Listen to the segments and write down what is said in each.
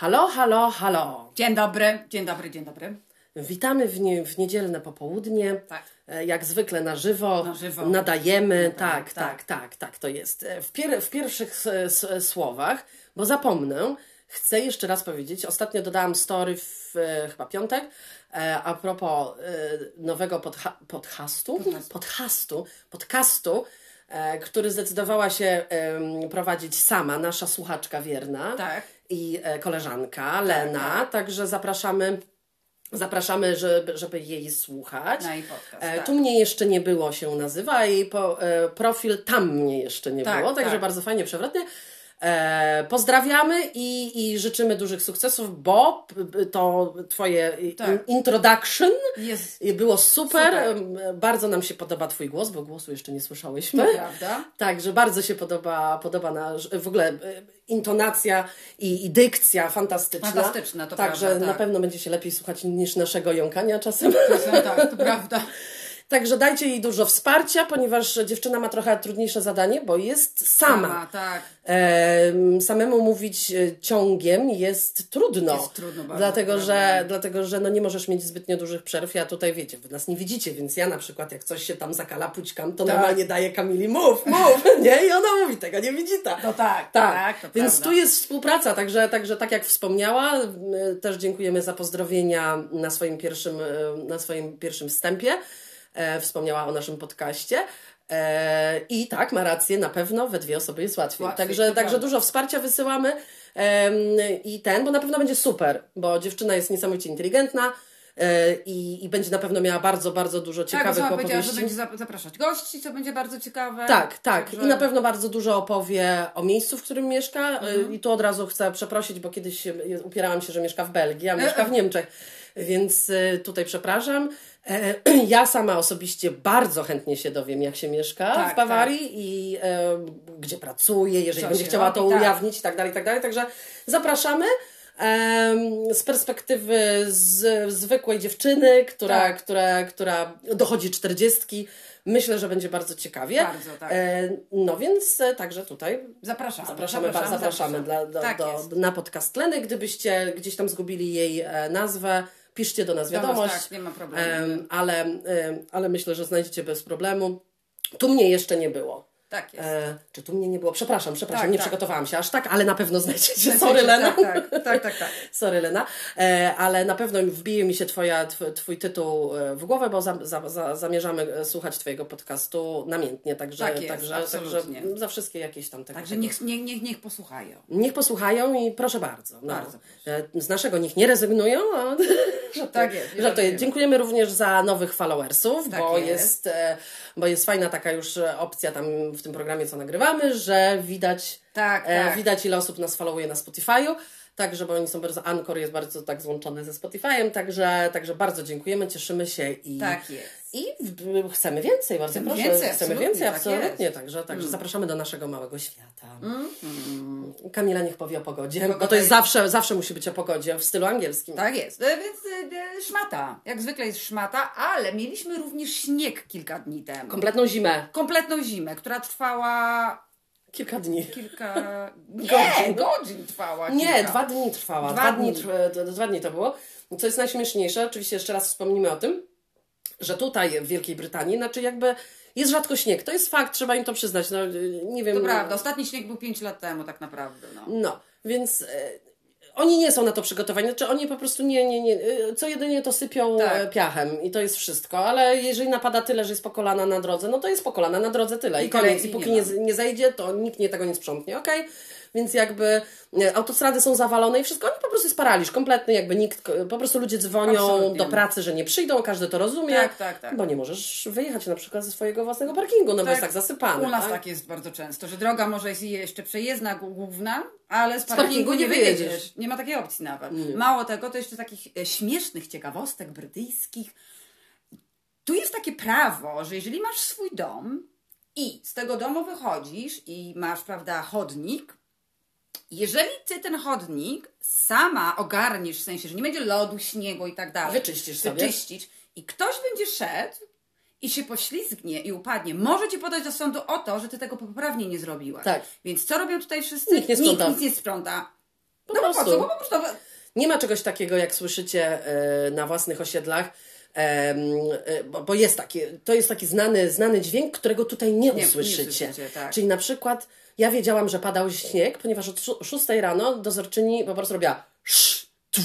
Halo, halo, halo. Dzień dobry, dzień dobry, dzień dobry. Witamy w, nie, w niedzielne popołudnie. Tak. E, Jak zwykle na żywo. Na żywo. Nadajemy. Tak, tak. tak, tak, tak, to jest. E, W, pier, w pierwszych słowach, bo zapomnę, chcę jeszcze raz powiedzieć. Ostatnio dodałam story w e, chyba piątek e, a propos e, nowego podha, podcastu, Podcastu. podcastu, podcastu który zdecydowała się prowadzić sama, nasza słuchaczka wierna Tak. I e, koleżanka Lena. Także zapraszamy, zapraszamy, żeby, żeby jej słuchać. Na jej podcast, E, tak. Tu mnie jeszcze nie było się nazywa, a jej po, e, profil tam mnie jeszcze nie Tak, było, także tak. bardzo fajnie, przewrotnie. E, pozdrawiamy i, i życzymy dużych sukcesów, bo to Twoje Tak. introduction Jest. było super. Super. Bardzo nam się podoba Twój głos, bo głosu jeszcze nie słyszałyśmy. To prawda. Także bardzo się podoba, podoba nasz, w ogóle intonacja i, i dykcja fantastyczna. Fantastyczna, to Także prawda, na tak. pewno będzie się lepiej słuchać niż naszego jąkania czasem. Czasem tak, to prawda. Także dajcie jej dużo wsparcia, ponieważ dziewczyna ma trochę trudniejsze zadanie, bo jest sama. Sama, tak. Em, samemu mówić e, ciągiem jest trudno. Jest trudno bardzo, Dlatego, że, dlatego, że no nie możesz mieć zbytnio dużych przerw. Ja tutaj wiecie, wy nas nie widzicie, więc ja na przykład jak coś się tam zakala pućkam, to Tak. normalnie daję Kamili mów, mów, nie? I ona mówi, tego nie widzi ta. No tak, Tak, tak, to więc prawda. tu jest współpraca, także, także tak jak wspomniała, też dziękujemy za pozdrowienia na swoim pierwszym, y, na swoim pierwszym wstępie. E, wspomniała o naszym podcaście. E, I tak, ma rację, na pewno we dwie osoby jest łatwiej. Łatwiej, także także dużo wsparcia wysyłamy em, i ten, bo na pewno będzie super, bo dziewczyna jest niesamowicie inteligentna e, i, i będzie na pewno miała bardzo, bardzo dużo Tak, ciekawych że opowieści. będzie zap- zapraszać gości, co będzie bardzo ciekawe. Tak, tak. Także- I na pewno bardzo dużo opowie o miejscu, w którym mieszka. Mhm. Y, I tu od razu chcę przeprosić, bo kiedyś upierałam się, że mieszka w Belgii, a mieszka w Niemczech. Więc tutaj przepraszam. E, Ja sama osobiście bardzo chętnie się dowiem, jak się mieszka Tak, w Bawarii i e, gdzie pracuje, jeżeli Co będzie chciała to robi, tak. ujawnić i tak dalej, i tak dalej. Także zapraszamy. Z perspektywy z, zwykłej dziewczyny, która, Tak. która, która dochodzi czterdziestki, myślę, że będzie bardzo ciekawie. Bardzo, tak. E, no więc e, także tutaj Zapraszamy. zapraszamy, zapraszamy, zapraszamy, Dla, do, tak do, na podcast Leny. Gdybyście gdzieś tam zgubili jej e, nazwę, piszcie do nas Do nas, wiadomość. tak, nie ma problemu. Em, ale, ale myślę, że znajdziecie bez problemu. Tu mnie jeszcze nie było. Tak jest. E, czy tu mnie nie było? Przepraszam, przepraszam, Tak, nie tak. przygotowałam się aż tak, ale na pewno znajdziecie. Znajdziecie, Sorry, Lena. Tak, tak, tak, tak. tak. Sorry, Lena, e, ale na pewno wbije mi się twoja, tw, Twój tytuł e, w głowę, bo za, za, za, zamierzamy e, słuchać Twojego podcastu namiętnie, także, Tak jest, także, także za wszystkie jakieś tam tego. Także tego. niech, niech, niech, niech posłuchają. Niech posłuchają i proszę bardzo. No. Bardzo E, Z naszego niech nie rezygnują. A... Tak jest, Żartuję. Dziękujemy również za nowych followersów, Tak bo, jest. jest. bo jest fajna taka już opcja tam w tym programie, co nagrywamy, że widać, Tak, e, tak. widać ile osób nas followuje na Spotify'u. Także, bo oni są bardzo, Anchor jest bardzo tak złączony ze Spotify'em, także, także bardzo dziękujemy, cieszymy się i, Tak jest. i w- chcemy więcej, bardzo Chcemy proszę. więcej, chcemy absolutnie, więcej, tak absolutnie. jest. Mm. Także, także zapraszamy do naszego małego świata. Mm. Kamila niech powie o pogodzie, bo Pogoda to jest jest- zawsze, zawsze musi być o pogodzie w stylu angielskim. Tak jest. E, Więc e, e, szmata. Jak zwykle jest szmata, ale mieliśmy również śnieg kilka dni temu. Kompletną zimę. Kompletną zimę, która trwała Kilka dni. kilka... Nie, Godzin. godzin, trwała. Nie, kilka. dwa dni trwała. Dwa Dwa, dni, dni. trwa- dwa dni to było. Co jest najśmieszniejsze, oczywiście jeszcze raz wspomnimy o tym, że tutaj w Wielkiej Brytanii, znaczy jakby jest rzadko śnieg. To jest fakt, trzeba im to przyznać. No, nie wiem. To prawda, ostatni śnieg był 5 lat temu tak naprawdę. No. No, więc e, oni nie są na to przygotowani. Znaczy oni po prostu nie, nie, nie. e, Co jedynie to sypią Tak. e, piachem i to jest wszystko. Ale jeżeli napada tyle, że jest po kolana na drodze, no to jest po kolana na drodze tyle. I, I koniec. I póki nie nie, zejdzie, to nikt nie tego nie sprzątnie, okej? Więc jakby autostrady są zawalone i wszystko, oni po prostu jest paraliż kompletny, jakby nikt, po prostu ludzie dzwonią Absolutnie. do pracy, że nie przyjdą, każdy to rozumie, Tak, tak, tak. bo nie możesz wyjechać na przykład ze swojego własnego parkingu, no bo jest tak zasypany. U nas tak? tak jest bardzo często, że droga może jest jeszcze przejezdna, główna, ale z parkingu parkingu nie nie wyjedziesz. wyjedziesz. Nie ma takiej opcji nawet. Mało tego, to jeszcze takich e, śmiesznych ciekawostek brytyjskich. Tu jest takie prawo, że jeżeli masz swój dom i z tego domu wychodzisz i masz, prawda, chodnik, jeżeli ty ten chodnik sama ogarniesz, w sensie, że nie będzie lodu, śniegu i tak dalej, Wyczyścisz sobie. wyczyścić i ktoś będzie szedł i się poślizgnie i upadnie, może cię podać do sądu o to, że ty tego poprawnie nie zrobiłaś. Tak. Więc co robią tutaj wszyscy? Nikt nie sprząta. Nikt nic nie sprząta. Po no prostu. po co? Bo po prostu Nie ma czegoś takiego, jak słyszycie e, na własnych osiedlach, em, e, bo, bo jest taki, to jest taki znany, znany dźwięk, którego tutaj nie, nie usłyszycie. słyszycie, tak. Czyli na przykład ja wiedziałam, że padał śnieg, ponieważ od szó- 6 rano dozorczyni po prostu robiła sz, tu,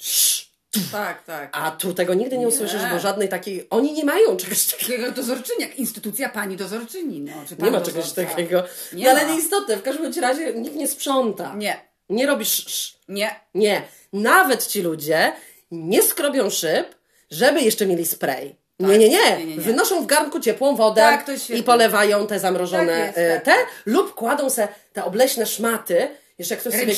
sz, tu. tak, tak. A tu tego nigdy nie Nie. usłyszysz, bo żadnej takiej, oni nie mają czegoś takiego. Dozorczyni, jak instytucja pani dozorczyni. No, czy Nie ma czegoś takiego. Nie no, ale nieistotne, w każdym razie nikt nie sprząta. Nie, Nie robisz sz, nie. Nie. Nawet ci ludzie nie skrobią szyb, żeby jeszcze mieli spray. Nie, nie, nie. Tak. Nie, nie, nie. Wynoszą w garnku ciepłą wodę Tak, i polewają te zamrożone Tak jest, e, tak, te tak. lub kładą se te obleśne szmaty. Jeszcze jak ktoś sobie,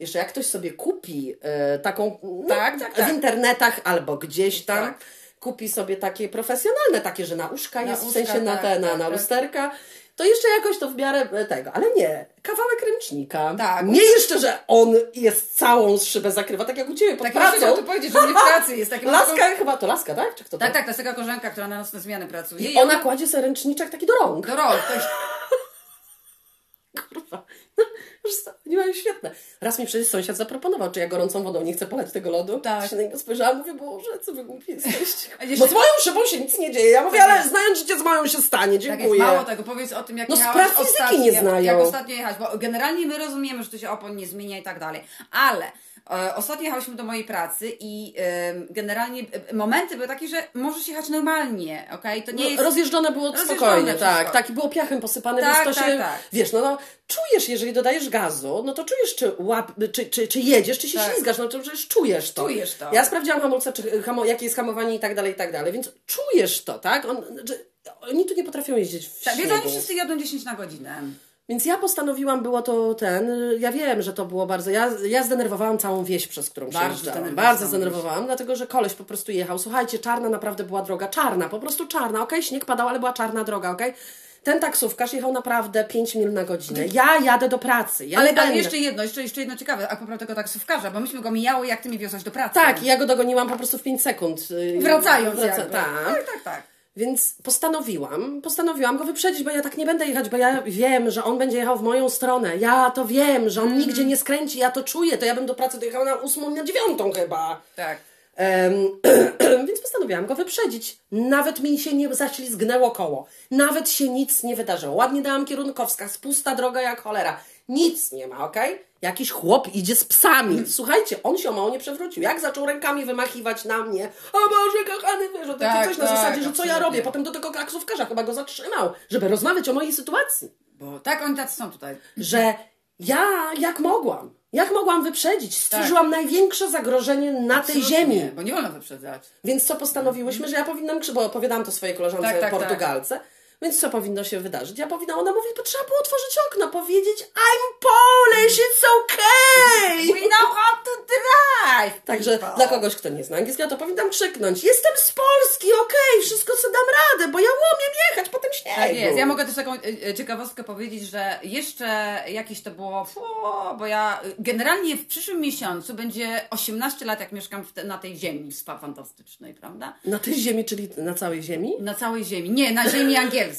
jeszcze jak ktoś sobie kupi e, taką no, Tak, tak, tak. w internetach albo gdzieś tam Tak. kupi sobie takie profesjonalne, takie, że na uszka Na jest, w uszka, sensie na tak, te, na, tak, na tak. lusterka. To jeszcze jakoś to w miarę e, tego, ale nie. Kawałek ręcznika. Tak. Nie jeszcze, że on jest całą szybę zakrywa, tak jak u Ciebie pod Tak, pracą. chciałam to powiedzieć, że mnie w pracy jest taki Laska chyba, to Laska, tak? Czy kto to? Tak, tak, to jest taka koleżanka, która na nocne zmiany pracuje. I ona kładzie sobie ręczniczek taki do rąk. do rąk. To jest... Kurwa. No, Oni mają świetne. Raz mi przecież sąsiad zaproponował, czy ja gorącą wodą nie chcę polać tego lodu. Tak. Się na niego spojrzałam, mówię, Boże, co wy głupi jesteście. Jeszcze- Bo z moją szybą się nic nie dzieje. Ja mówię, Tak ale jest. znając życie z moją się stanie, Tak jest, dziękuję. mało tego, powiedz o tym, jak No, fizyki ostatnio, nie znają. Jak ostatnio jechać, bo generalnie my rozumiemy, że to się opon nie zmienia i tak dalej, ale ostatnio jechałyśmy do mojej pracy i e, generalnie e, momenty były takie, że możesz jechać normalnie, okej? To nie No, jest... rozjeżdżone było Rozjeżdżone spokojnie, wszystko. tak, tak, i było piachem posypane, Tak, więc to tak, się, tak. wiesz, no, no czujesz, jeżeli dodajesz gazu, no to czujesz, czy, łap, czy, czy, czy jedziesz, czy się Tak. ślizgasz, no to przecież czujesz to. Czujesz to. Ja sprawdziłam hamulce, czy, hamo, jakie jest hamowanie i tak dalej, i tak dalej, więc czujesz to, tak? On, że, oni tu nie potrafią jeździć w Tak, śniegu. oni wszyscy jadą 10 na godzinę. Więc ja postanowiłam, było to ten, ja wiem, że to było bardzo, ja, ja zdenerwowałam całą wieś, przez którą przejeżdżałam. Bardzo zdenerwowałam, dlatego, że koleś po prostu jechał. Słuchajcie, czarna naprawdę była droga, czarna, po prostu czarna, okej, śnieg padał, ale była czarna droga, okej. Ten taksówkarz jechał naprawdę 5 mil na godzinę. Ja jadę do pracy. Ja Ale, ale jeszcze jedno, jeszcze, jeszcze jedno ciekawe, a propos tego taksówkarza, bo myśmy go mijały, jak ty mnie wiozłaś do pracy. Tak, ja go dogoniłam po prostu w 5 sekund. Yy, Wracając Wraca- tak. tak, tak, tak. Więc postanowiłam, postanowiłam go wyprzedzić, bo ja tak nie będę jechać, bo ja wiem, że on będzie jechał w moją stronę. Ja to wiem, że on Mm. nigdzie nie skręci, ja to czuję, to ja bym do pracy dojechała na ósmą, na dziewiątą chyba. Tak. Em, więc postanowiłam go wyprzedzić. Nawet mi się nie zaślizgnęło koło. Nawet się nic nie wydarzyło. Ładnie dałam kierunkowskaz, pusta droga jak cholera. Nic nie ma, okej? Jakiś chłop idzie z psami. Słuchajcie, on się o mało nie przewrócił. Jak zaczął rękami wymachiwać na mnie, o Boże, kochany, wiesz, o Tak, coś na tak, zasadzie, że co ja robię. Potem do tego taksówkarza chyba go zatrzymał, żeby rozmawiać o mojej sytuacji. Bo tak oni tacy są tutaj. Że ja, jak mogłam, jak mogłam wyprzedzić, stworzyłam największe zagrożenie na tej Absolutnie, ziemi. Bo nie wolno wyprzedzać. Więc co postanowiłyśmy, że ja powinnam, bo opowiadałam to swojej koleżance Tak, tak, Portugalce, więc co powinno się wydarzyć? Ja powinnam, ona mówi, bo trzeba było otworzyć okno, powiedzieć I'm Polish, it's okay! We know how to drive! Także people. dla kogoś, kto nie zna angielskiego, to powinnam krzyknąć Jestem z Polski, okej, wszystko co dam radę, bo ja umiem jechać po tym śniegu. Tak jest. Ja mogę też taką e, e, ciekawostkę powiedzieć, że jeszcze jakieś to było, fu, bo ja e, generalnie w przyszłym miesiącu będzie 18 lat, jak mieszkam te, na tej ziemi spa fantastycznej, prawda? Na tej ziemi, czyli na całej ziemi? Na całej ziemi. Nie, na ziemi angielskiej.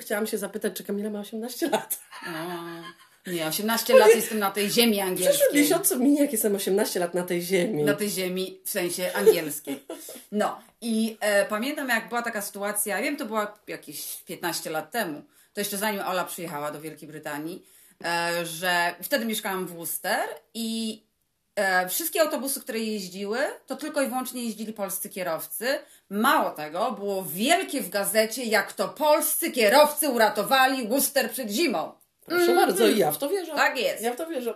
Chciałam się zapytać, czy Kamila ma 18 lat. O, nie, 18 lat jestem na tej ziemi W przyszłym angielskiej. miesiącu minie, jak jestem 18 lat na tej ziemi. Na tej ziemi, w sensie angielskiej. No i e, pamiętam, jak była taka sytuacja, wiem, to była jakieś 15 lat temu, to jeszcze zanim Ola przyjechała do Wielkiej Brytanii, e, że wtedy mieszkałam w Worcester i e, wszystkie autobusy, które jeździły, to tylko i wyłącznie jeździli polscy kierowcy. Mało tego, było wielkie w gazecie, jak to polscy kierowcy uratowali Worcester przed zimą. Proszę bardzo, i ja w to wierzę. Tak jest. Ja w to wierzę.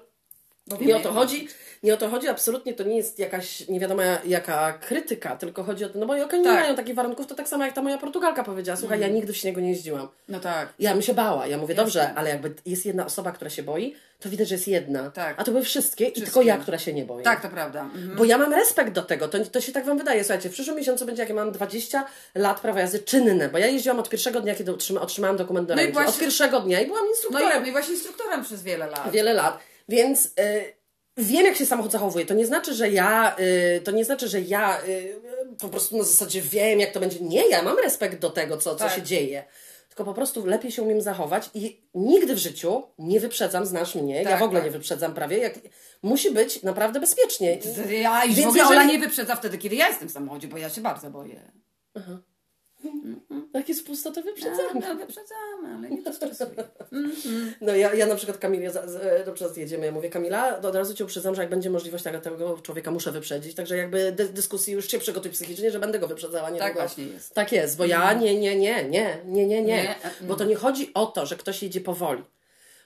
Bo Nie o to chodzi, nie o to chodzi, absolutnie to nie jest jakaś nie wiadomo jaka krytyka, tylko chodzi o to, no bo jak oni nie Tak. mają takich warunków, to tak samo jak ta moja Portugalka powiedziała, słuchaj, ja nigdy w śniegu nie jeździłam. No tak. Ja bym się bała, ja mówię, dobrze, ale jakby jest jedna osoba, która się boi, to widać, że jest jedna. Tak. A to były wszystkie, i Wszystkie. tylko ja, która się nie boi. Tak, to prawda. Mhm. Bo ja mam respekt do tego, to, to się tak Wam wydaje. Słuchajcie, w przyszłym miesiącu będzie, jak ja mam 20 lat prawa jazdy czynne, bo ja jeździłam od pierwszego dnia, kiedy otrzyma, otrzymałam dokument do No i ręki. Od właśnie- pierwszego dnia i byłam No instruktorem i, i właśnie instruktorem przez wiele lat. wiele lat, więc y, wiem, jak się samochód zachowuje. To nie znaczy, że ja, y, to nie znaczy, że ja y, po prostu na zasadzie wiem, jak to będzie. Nie, ja mam respekt do tego, co, co Tak. się dzieje. tylko po prostu lepiej się umiem zachować i nigdy w życiu nie wyprzedzam, znasz mnie, ja Tak, w ogóle tak. nie wyprzedzam prawie, jak, musi być naprawdę bezpiecznie. Ja Więc w ogóle jeżeli- Ola nie wyprzedza wtedy, kiedy ja jestem w samochodzie, bo ja się bardzo boję. Jak jest pusto, to wyprzedzamy. No, wyprzedzamy, ale nie to stresuje. No ja, ja na przykład Kamilie, za- z- na przykład jedziemy, ja mówię Kamila, od razu Cię uprzedzam, że jak będzie możliwość tego, tego człowieka muszę wyprzedzić, także jakby dy, dyskusji już Cię przygotuj psychicznie, że będę go wyprzedzała. Nie Tak tylko- właśnie jest. Tak jest, bo ja nie, nie, nie, nie, nie, nie, nie, Nie, e, bo to nie chodzi o to, że ktoś jedzie powoli,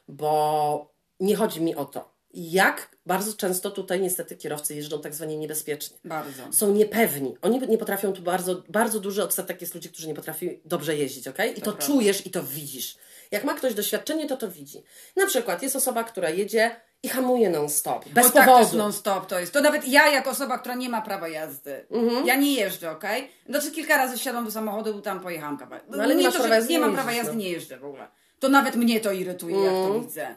bo nie chodzi mi o to. Jak bardzo często tutaj niestety kierowcy jeżdżą tak zwanie niebezpiecznie. Bardzo. Są niepewni. Oni nie potrafią tu bardzo, bardzo duży odsetek jest ludzi, którzy nie potrafią dobrze jeździć, ok? I to, prawda. czujesz i to widzisz. Jak ma ktoś doświadczenie, to to widzi. Na przykład jest osoba, która jedzie i hamuje non-stop, bez o, tak, to powodu. non-stop, to jest. To nawet ja, jako osoba, która nie ma prawa jazdy, Mhm. ja nie jeżdżę, okej? Znaczy kilka razy wsiadłam do samochodu, tam pojechałam kawałek. No, ale nie masz to, prawa że jazdy, nie nie mam prawa jazdy, no. nie jeżdżę w ogóle. To nawet mnie to irytuje, jak to Mhm. widzę.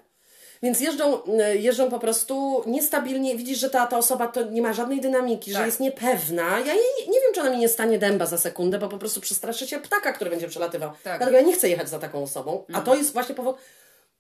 Więc jeżdżą, y, jeżdżą po prostu niestabilnie. Widzisz, że ta, ta osoba to nie ma żadnej dynamiki, że Tak. jest niepewna. Ja jej, nie, wiem, czy ona mi nie stanie dęba za sekundę, bo po prostu przestraszy się ptaka, który będzie przelatywał. Tak. Mhm. Dlatego ja nie chcę jechać za taką osobą. A to jest właśnie powód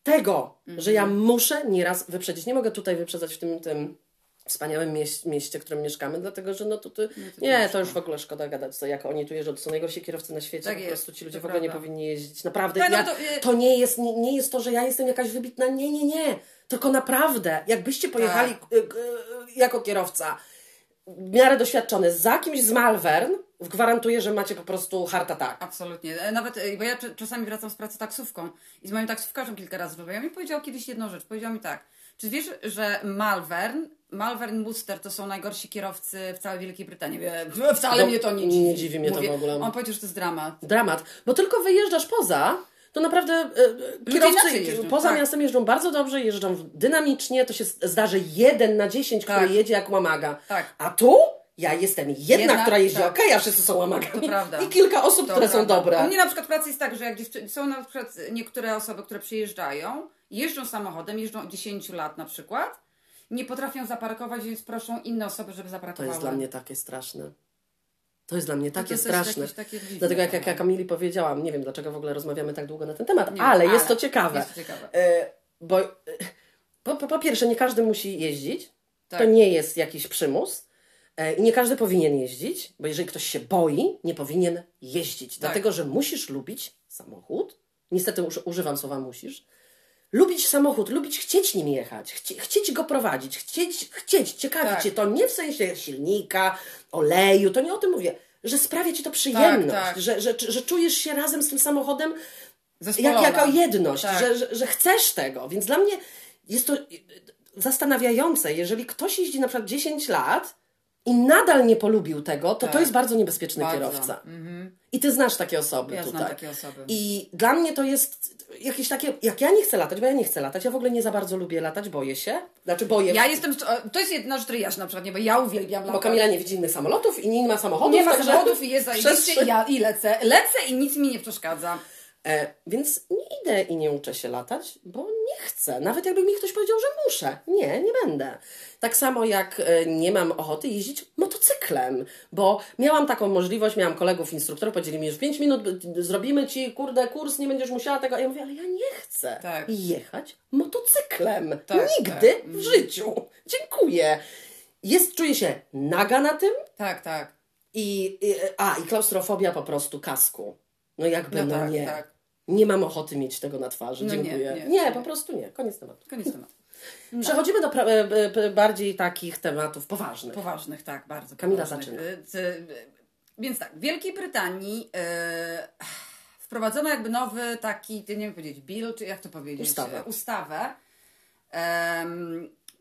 tego, że ja muszę nieraz wyprzedzić. Nie mogę tutaj wyprzedzać w tym, tym wspaniałym mieś, mieście, w którym mieszkamy, dlatego że no to, to nie, to już w ogóle szkoda gadać, co, jak oni tu jeżdżą, to są najgorsi kierowcy na świecie, Tak po prostu ci ludzie w ogóle nie powinni jeździć. Naprawdę, No, no to, y- to nie jest, nie, nie jest to, że ja jestem jakaś wybitna, nie, nie, nie, tylko naprawdę, jakbyście pojechali Tak. y, y, jako kierowca w miarę doświadczony za kimś z Malvern, gwarantuję, że macie po prostu heart attack. Absolutnie. E, Nawet, e, bo ja czasami wracam z pracy taksówką i z moim taksówkarzem kilka razy rozmawiałam i powiedział kiedyś jedną rzecz. Powiedział mi tak, czy wiesz, że Malvern, Malvern Worcester to są najgorsi kierowcy w całej Wielkiej Brytanii? Mówię, "E, Wcale No, mnie to nie nie dziwi. dziwi mnie to w ogóle. On powiedział, że to jest dramat. Dramat, bo tylko wyjeżdżasz poza, to naprawdę y, y, kierowcy jeżdżą, poza tak. miastem jeżdżą bardzo dobrze, jeżdżą dynamicznie, to się zdarzy jeden na dziesięć, Tak. który jedzie jak łamaga. Tak. A tu ja jestem jedna, Jedna, która jeździ tak. okej, a wszyscy są łamagami. I kilka osób, To które są prawda. dobre. U mnie na przykład w pracy jest tak, że jak są na przykład niektóre osoby, które przyjeżdżają, jeżdżą samochodem, jeżdżą od 10 lat na przykład, nie potrafią zaparkować, więc proszą inne osoby, żeby To zaparkowały. jest dla mnie takie straszne. To jest dla mnie takie to jest straszne. takie dziwne Dlatego jak, jak ja Kamili powiedziałam, nie wiem dlaczego w ogóle rozmawiamy tak długo na ten temat, ale, wiem, jest ale to ciekawe. jest ciekawe. E, bo e, po, po, pierwsze, nie każdy musi jeździć. Tak. To nie jest jakiś przymus. E, I nie każdy powinien jeździć, bo jeżeli ktoś się boi, nie powinien jeździć. Tak. Dlatego, że musisz lubić samochód. Niestety uż, używam słowa musisz. Lubić samochód, lubić chcieć nim jechać, chcie, chcieć go prowadzić, chcieć, chcieć ciekawić Tak. cię. To nie w sensie silnika, oleju, to nie o tym mówię, że sprawia ci to przyjemność, tak. Że, że, że czujesz się razem z tym samochodem jak, jako jedność, Tak. że, że, że chcesz tego. Więc dla mnie jest to zastanawiające, jeżeli ktoś jeździ na przykład 10 lat i nadal nie polubił tego, to to Tak. jest bardzo niebezpieczny Bardzo. kierowca. I ty znasz takie osoby Ja tutaj. znam takie osoby. I dla mnie to jest jakieś takie, jak ja nie chcę latać, bo ja nie chcę latać, ja w ogóle nie za bardzo lubię latać, boję się. Znaczy boję, Ja jestem, to jest jedna rzecz, której ja się na przykład nie, bo ja uwielbiam bo latać. Kamila nie widzi innych samolotów i nie ma samochodów. Nie ma samochodów i jest zajebiście i ja i lecę. Lecę i nic mi nie przeszkadza. E, więc nie idę i nie uczę się latać, bo nie chcę. Nawet jakby mi ktoś powiedział, że muszę. Nie, nie będę. Tak samo jak e, nie mam ochoty jeździć motocyklem, bo miałam taką możliwość, miałam kolegów instruktorów, powiedzieli mi, że w 5 minut zrobimy ci, kurde, kurs, nie będziesz musiała tego. A ja mówię, ale ja nie chcę Tak. jechać motocyklem. Tak, Nigdy tak. w życiu. Dziękuję. Jest, czuję się naga na tym Tak, tak. i, i a, i klaustrofobia po prostu kasku. No jakby, No no, tak, nie. tak. Nie mam ochoty mieć tego na twarzy. No Dziękuję. nie, Nie, nie. po prostu nie. Koniec tematu. Koniec tematu. Przechodzimy do e, e, bardziej takich tematów poważnych. Poważnych, tak, bardzo Kamila poważnych. zaczyna. Y, Więc tak, w Wielkiej Brytanii wprowadzono jakby nowy taki, nie wiem powiedzieć, bill, czy jak to powiedzieć? Ustawę. E, Ustawę.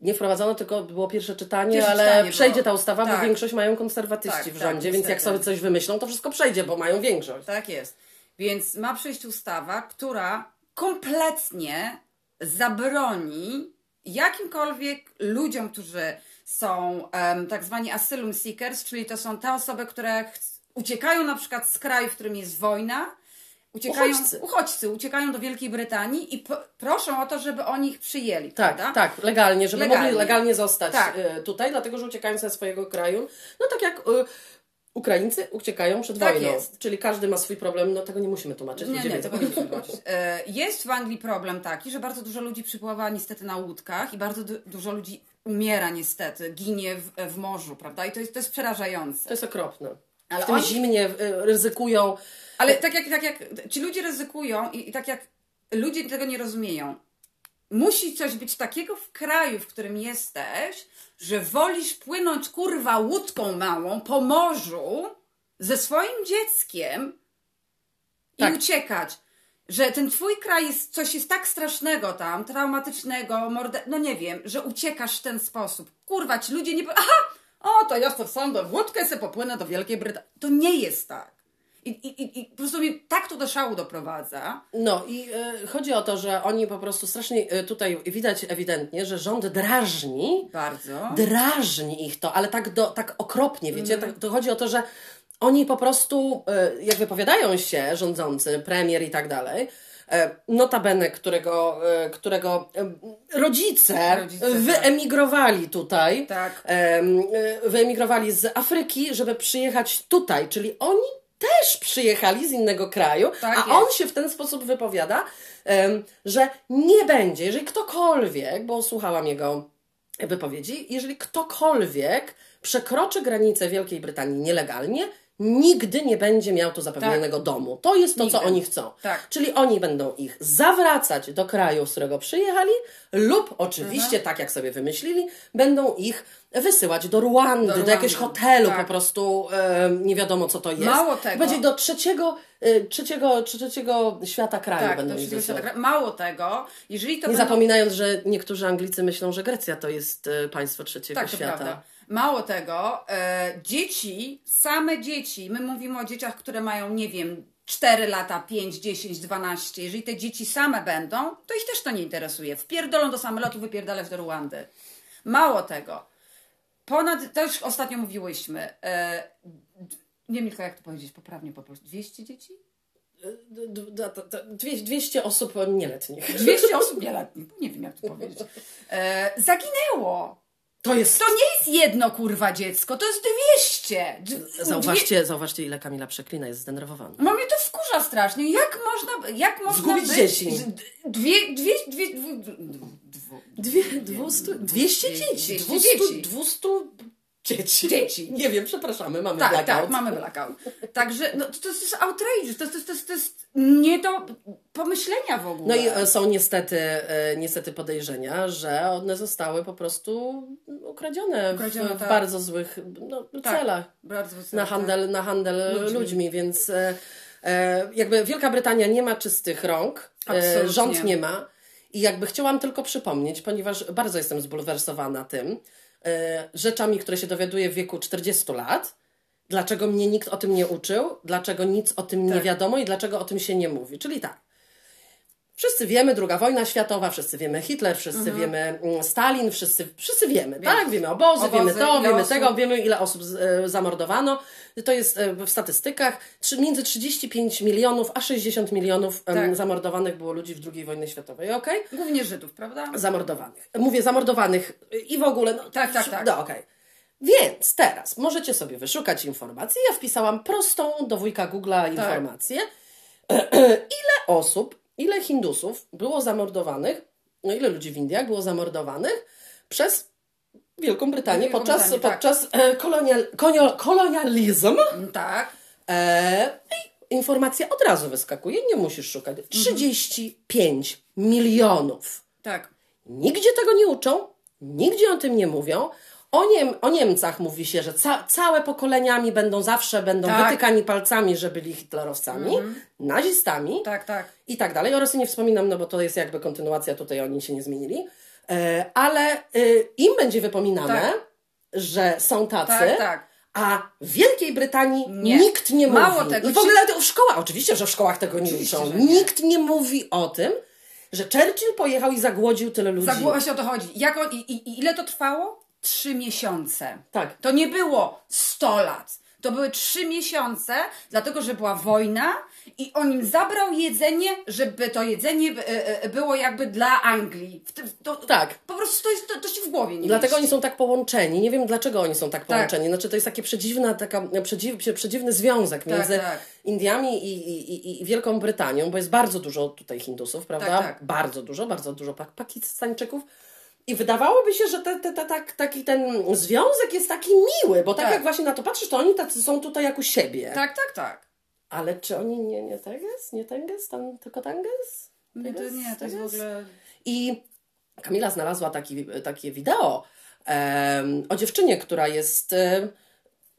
Nie wprowadzono, tylko było pierwsze czytanie, Pierwsze ale czytanie przejdzie było. ta ustawa, bo Tak. większość mają konserwatyści Tak, w tak, rządzie, więc jak sobie coś wymyślą, to wszystko przejdzie, bo mają większość. Tak jest. Więc ma przyjść ustawa, która kompletnie zabroni jakimkolwiek ludziom, którzy są em, tak zwani asylum seekers, czyli to są te osoby, które uciekają na przykład z kraju, w którym jest wojna, uciekają, Uchodźcy. uchodźcy uciekają do Wielkiej Brytanii i proszą o to, żeby oni ich przyjęli, Tak, prawda? tak, legalnie, żeby Legalnie. mogli legalnie zostać Tak. e, tutaj, dlatego że uciekają ze swojego kraju. No tak jak e, Ukraińcy uciekają przed Tak wojną. jest. Czyli każdy ma swój problem, no tego nie musimy tłumaczyć. Nie, nie, tego nie musimy tłumaczyć. E, Jest w Anglii problem taki, że bardzo dużo ludzi przypływa niestety na łódkach i bardzo du- dużo ludzi umiera niestety, ginie w, w morzu, prawda? I to jest, to jest przerażające. To jest okropne. Ale w tym oni- zimnie y, ryzykują. Ale tak jak, tak jak ci ludzie ryzykują i, i tak jak ludzie tego nie rozumieją, musi coś być takiego w kraju, w którym jesteś, że wolisz płynąć kurwa łódką małą po morzu ze swoim dzieckiem i Tak. uciekać. Że ten twój kraj jest, coś jest tak strasznego tam, traumatycznego, morde... no nie wiem, że uciekasz w ten sposób. Kurwa, ci ludzie nie... Aha! O, to ja to wsądę w łódkę se popłynę do Wielkiej Brytanii. To nie jest tak. I, i, i- i po prostu mnie tak to do szału doprowadza. No i y, chodzi o to, że oni po prostu strasznie y, tutaj widać ewidentnie, że rząd drażni Bardzo. drażni ich to, ale tak, do, tak okropnie, wiecie? Mhm. Tak, to chodzi o to, że oni po prostu, e, jak wypowiadają się rządzący, premier i tak dalej, e, notabene, którego, e, którego e, rodzice, Rodzice, tak. wyemigrowali tutaj, Tak. em, e, wyemigrowali z Afryki, żeby przyjechać tutaj, czyli oni też przyjechali z innego kraju, Tak a on się w ten sposób wypowiada, że nie będzie, jeżeli ktokolwiek, bo słuchałam jego wypowiedzi, jeżeli ktokolwiek przekroczy granicę Wielkiej Brytanii nielegalnie, nigdy nie będzie miał tu zapewnionego domu. To jest to, co Nigdy. oni chcą. Tak. Czyli oni będą ich zawracać do kraju, z którego przyjechali, lub oczywiście, tak jak sobie wymyślili, będą ich wysyłać do Ruandy, do, Ruandy. jakiegoś hotelu, Tak. po prostu e, nie wiadomo, co to jest. Mało tego. Będzie do trzeciego, e, trzeciego, trzeciego świata kraju Tak, będą to ich wysyłać. wysyła. Mało tego, jeżeli to Nie będą... zapominając, że niektórzy Anglicy myślą, że Grecja to jest e, państwo trzeciego Tak, to świata. prawda. Mało tego, e, dzieci, same dzieci, my mówimy o dzieciach, które mają, nie wiem, 4 lata, 5, 10, 12. Jeżeli te dzieci same będą, to ich też to nie interesuje. Wpierdolą do samolotu, wypierdalać do Ruandy. Mało tego. Ponad, to już ostatnio mówiłyśmy, e, nie wiem tylko jak to powiedzieć poprawnie po prostu, 200 dzieci? D- d- d- d- dwie- 200 osób nieletnich. 200 osób nieletnich, nie wiem jak to powiedzieć, e, zaginęło. To jest. To nie jest jedno kurwa dziecko, to jest 200. Dw- Zauważcie, zauważcie, ile Kamila przeklina, jest zdenerwowana. No mnie to wkurza strasznie. Jak można, jak można Zgubić być... dzieci. Dwie, dwie, dwie, Dwie, 200, 200 dzieci. 200 200, dzieci. 200 dzieci. Dzieci. Nie wiem, przepraszamy, mamy Tak, blackout. tak, mamy blackout. Także no, to, to jest outrageous, to, jest- to, to, to jest nie do pomyślenia w ogóle. No i e, są niestety, e, niestety podejrzenia, że one zostały po prostu ukradzione, Ukradzione, w, w tak. bardzo złych no, Tak, celach. Bardzo na handel, na handel Ludźmi. ludźmi. więc e, e, jakby Wielka Brytania nie ma czystych rąk, Absolutnie. rząd nie ma i jakby chciałam tylko przypomnieć, ponieważ bardzo jestem zbulwersowana tym, rzeczami, które się dowiaduję w wieku 40 lat, dlaczego mnie nikt o tym nie uczył, dlaczego nic o tym nie Tak. wiadomo i dlaczego o tym się nie mówi. Czyli tak, Wszyscy wiemy, druga wojna światowa, wszyscy wiemy Hitler, wszyscy wiemy mm, Stalin, wszyscy, wszyscy wiemy, tak? Wiemy obozy, Obozy, wiemy to, wiemy osób. tego, wiemy ile osób e, zamordowano. To jest e, w statystykach między 35 milionów a 60 milionów Tak. zamordowanych było ludzi w II wojnie światowej, okej? Głównie Żydów, prawda? Zamordowanych. Mówię zamordowanych i w ogóle. No, Tak, tak, tak. No, okej. Więc teraz możecie sobie wyszukać informacje. Ja wpisałam prostą do wujka Google'a informację. ile osób, ile Hindusów było zamordowanych, no ile ludzi w Indiach było zamordowanych przez Wielką Brytanię Wielką podczas, Brytanię, tak. podczas e, kolonial, konio, kolonializmu. Tak. E, i informacja od razu wyskakuje, nie musisz szukać. Mhm. 35 milionów. Tak. Nigdzie tego nie uczą, nigdzie o tym nie mówią. O, Niem, o Niemcach mówi się, że ca, całe pokoleniami będą zawsze będą Tak. wytykani palcami, że byli hitlerowcami, nazistami Tak, tak. i tak dalej. O Rosji nie wspominam, no bo to jest jakby kontynuacja, tutaj oni się nie zmienili. E, ale y, im będzie wypominane, Tak. że są tacy, Tak, tak. a w Wielkiej Brytanii Nie. nikt nie Mało mówi. tego, I w ogóle to w szkołach, oczywiście, że w szkołach tego nie uczą. Nikt nie mówi o tym, że Churchill pojechał i zagłodził tyle ludzi. Za właśnie o to chodzi. Jak on, i, I ile to trwało? Trzy miesiące. Tak. To nie było 100 lat. To były trzy miesiące, dlatego że była wojna i on im zabrał jedzenie, żeby to jedzenie e, e, było jakby dla Anglii. To, Tak. Po prostu to, jest, to, to się w głowie nie Dlatego mieści. oni są tak połączeni. Nie wiem dlaczego oni są tak połączeni. Znaczy to jest taki przedziwna, taka, przedziw, przedziwny związek między tak. Indiami i, i, i, i Wielką Brytanią, bo jest bardzo dużo tutaj Hindusów, prawda? Tak, tak. Bardzo dużo, bardzo dużo pak- Pakistańczyków. I wydawałoby się, że te, te, te, tak, taki ten związek jest taki miły, bo tak, Tak. jak właśnie na to patrzysz, to oni tacy są tutaj jak u siebie. Tak, tak, tak. Ale czy oni nie, nie teges? Nie teges? Tam tylko tanges? Nie, to nie, to jest w ogóle... I Kamila znalazła taki, takie wideo em, o dziewczynie, która jest. em,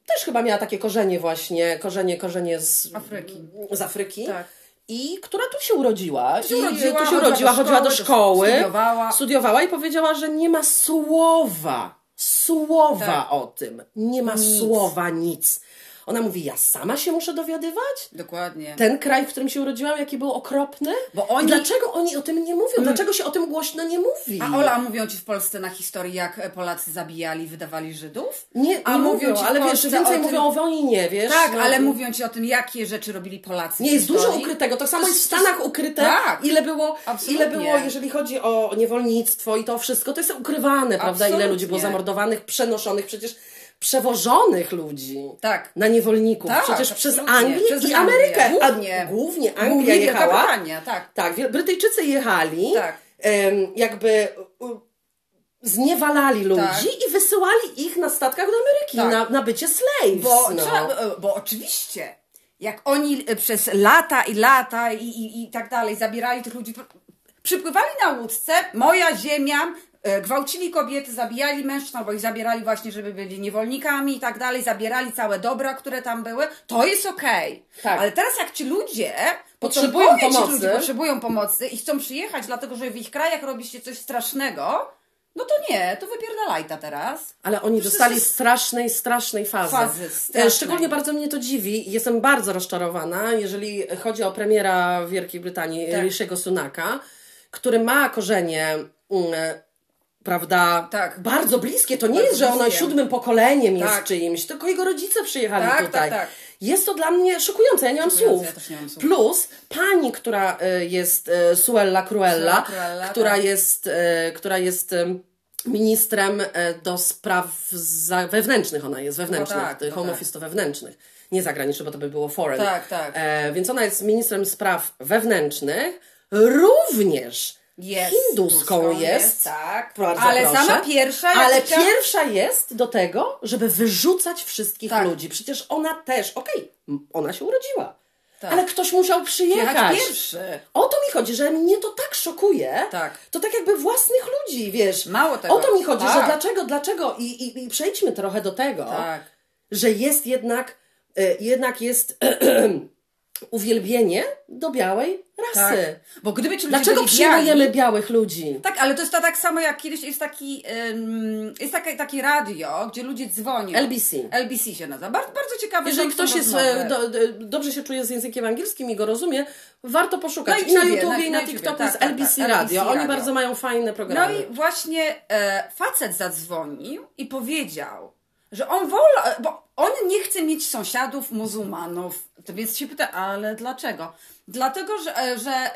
też chyba miała takie korzenie właśnie, korzenie, korzenie z Afryki. Z Afryki. Tak. I która tu się urodziła. Tu się urodziła, tu się chodziła urodziła, do chodziła do szkoły, szkoły. studiowała. studiowała i powiedziała, że nie ma słowa, słowa Tak. o tym. Nie ma Nic. słowa, nic. Ona mówi, ja sama się muszę dowiadywać? Dokładnie. Ten kraj, w którym się urodziłam, jaki był okropny? Bo oni- dlaczego oni o tym nie mówią? Dlaczego się o tym głośno nie mówi? A Ola, mówią ci w Polsce na historii, jak e, Polacy zabijali, wydawali Żydów? Nie, nie A mówią, mówią w ale wiesz, więcej o tym- mówią o wojnie, wiesz? Tak, no. ale mówią ci o tym, jakie rzeczy robili Polacy. Nie, jest dużo ukrytego. To samo jest w Stanach ukryte. Tak. Ile było, Absolutnie. ile było, jeżeli chodzi o niewolnictwo i to wszystko, to jest ukrywane, prawda? Ile Absolutnie. ludzi było zamordowanych, przenoszonych, przecież przewożonych ludzi. Tak. Na niewolników. Tak, przecież przez. Anglię Przez i Anglię. Amerykę. Głównie. A głównie Anglia Głównie jechała. Brytania, tak. Tak, Brytyjczycy jechali, Tak. jakby zniewalali ludzi Tak. i wysyłali ich na statkach do Ameryki, Tak. na, na bycie slaves. Bo, no. trzeba, bo oczywiście, jak oni e, przez lata i lata i, i, i tak dalej zabierali tych ludzi, przypływali na łódce, moja ziemia, gwałcili kobiety, zabijali mężczyzn, albo ich zabierali właśnie, żeby byli niewolnikami i tak dalej, zabierali całe dobra, które tam były, to jest okej. Tak. Ale teraz jak ci ludzie Potrzebują ci pomocy. ludzie potrzebują pomocy i chcą przyjechać, dlatego że w ich krajach robi się coś strasznego, no to nie, to wypierdalajta teraz. Ale oni Przecież dostali jest- strasznej, strasznej fazy. Fazy, strasznej. E, Szczególnie bardzo mnie to dziwi. Jestem bardzo rozczarowana, jeżeli chodzi o premiera Wielkiej Brytanii, Tak. Rishiego Sunaka, który ma korzenie, mm, e, prawda, Tak. bardzo bliskie. To nie Bardzo jest, że bliskie. siódmym pokoleniem jest Tak. czyimś, tylko jego rodzice przyjechali Tak, tutaj. tak, tak. Jest to dla mnie szokujące, ja nie mam słów. ja nie mam słów. Plus pani, która e, jest e, Suella Cruella, Suella Cruella, która tak. jest, e, która jest em, ministrem do spraw wewnętrznych, ona jest wewnętrznych, tak, tych no home tak. office to wewnętrznych, nie zagranicznych, bo to by było foreign. Tak, tak. E, więc ona jest ministrem spraw wewnętrznych, również Jest, hinduską jest, jest, tak. Ale proszę. sama pierwsza, Ale chciała- pierwsza jest do tego, żeby wyrzucać wszystkich Tak. ludzi. Przecież ona też, okej, m, ona się urodziła. Tak. Ale ktoś musiał przyjechać. Jechać pierwszy. O to mi chodzi, że mnie to tak szokuje. Tak. To tak jakby własnych ludzi, wiesz. Mało tego. O to mi chodzi, Tak. że dlaczego, dlaczego i, i, i przejdźmy trochę do tego, Tak. że jest jednak, e, jednak jest uwielbienie do białej Tak. rasy. Bo gdyby ci Dlaczego przyjmujemy biali, białych ludzi? Tak, ale to jest to tak samo jak kiedyś jest taki, ym, jest takie, takie radio, gdzie ludzie dzwonią. LBC. LBC się nazywa. Bardzo, bardzo ciekawe. Jeżeli ktoś jest, e, do, do, dobrze się czuje z językiem angielskim i go rozumie, warto poszukać. Na I na YouTubie, na- i na, na TikToku tak, jest tak, LBC tak, Radio. LBC Oni Radio. bardzo mają fajne No programy. i właśnie e, facet zadzwonił i powiedział, że on wola, bo on nie chce mieć sąsiadów muzułmanów. To więc się pyta, ale dlaczego? Dlatego, że, e, że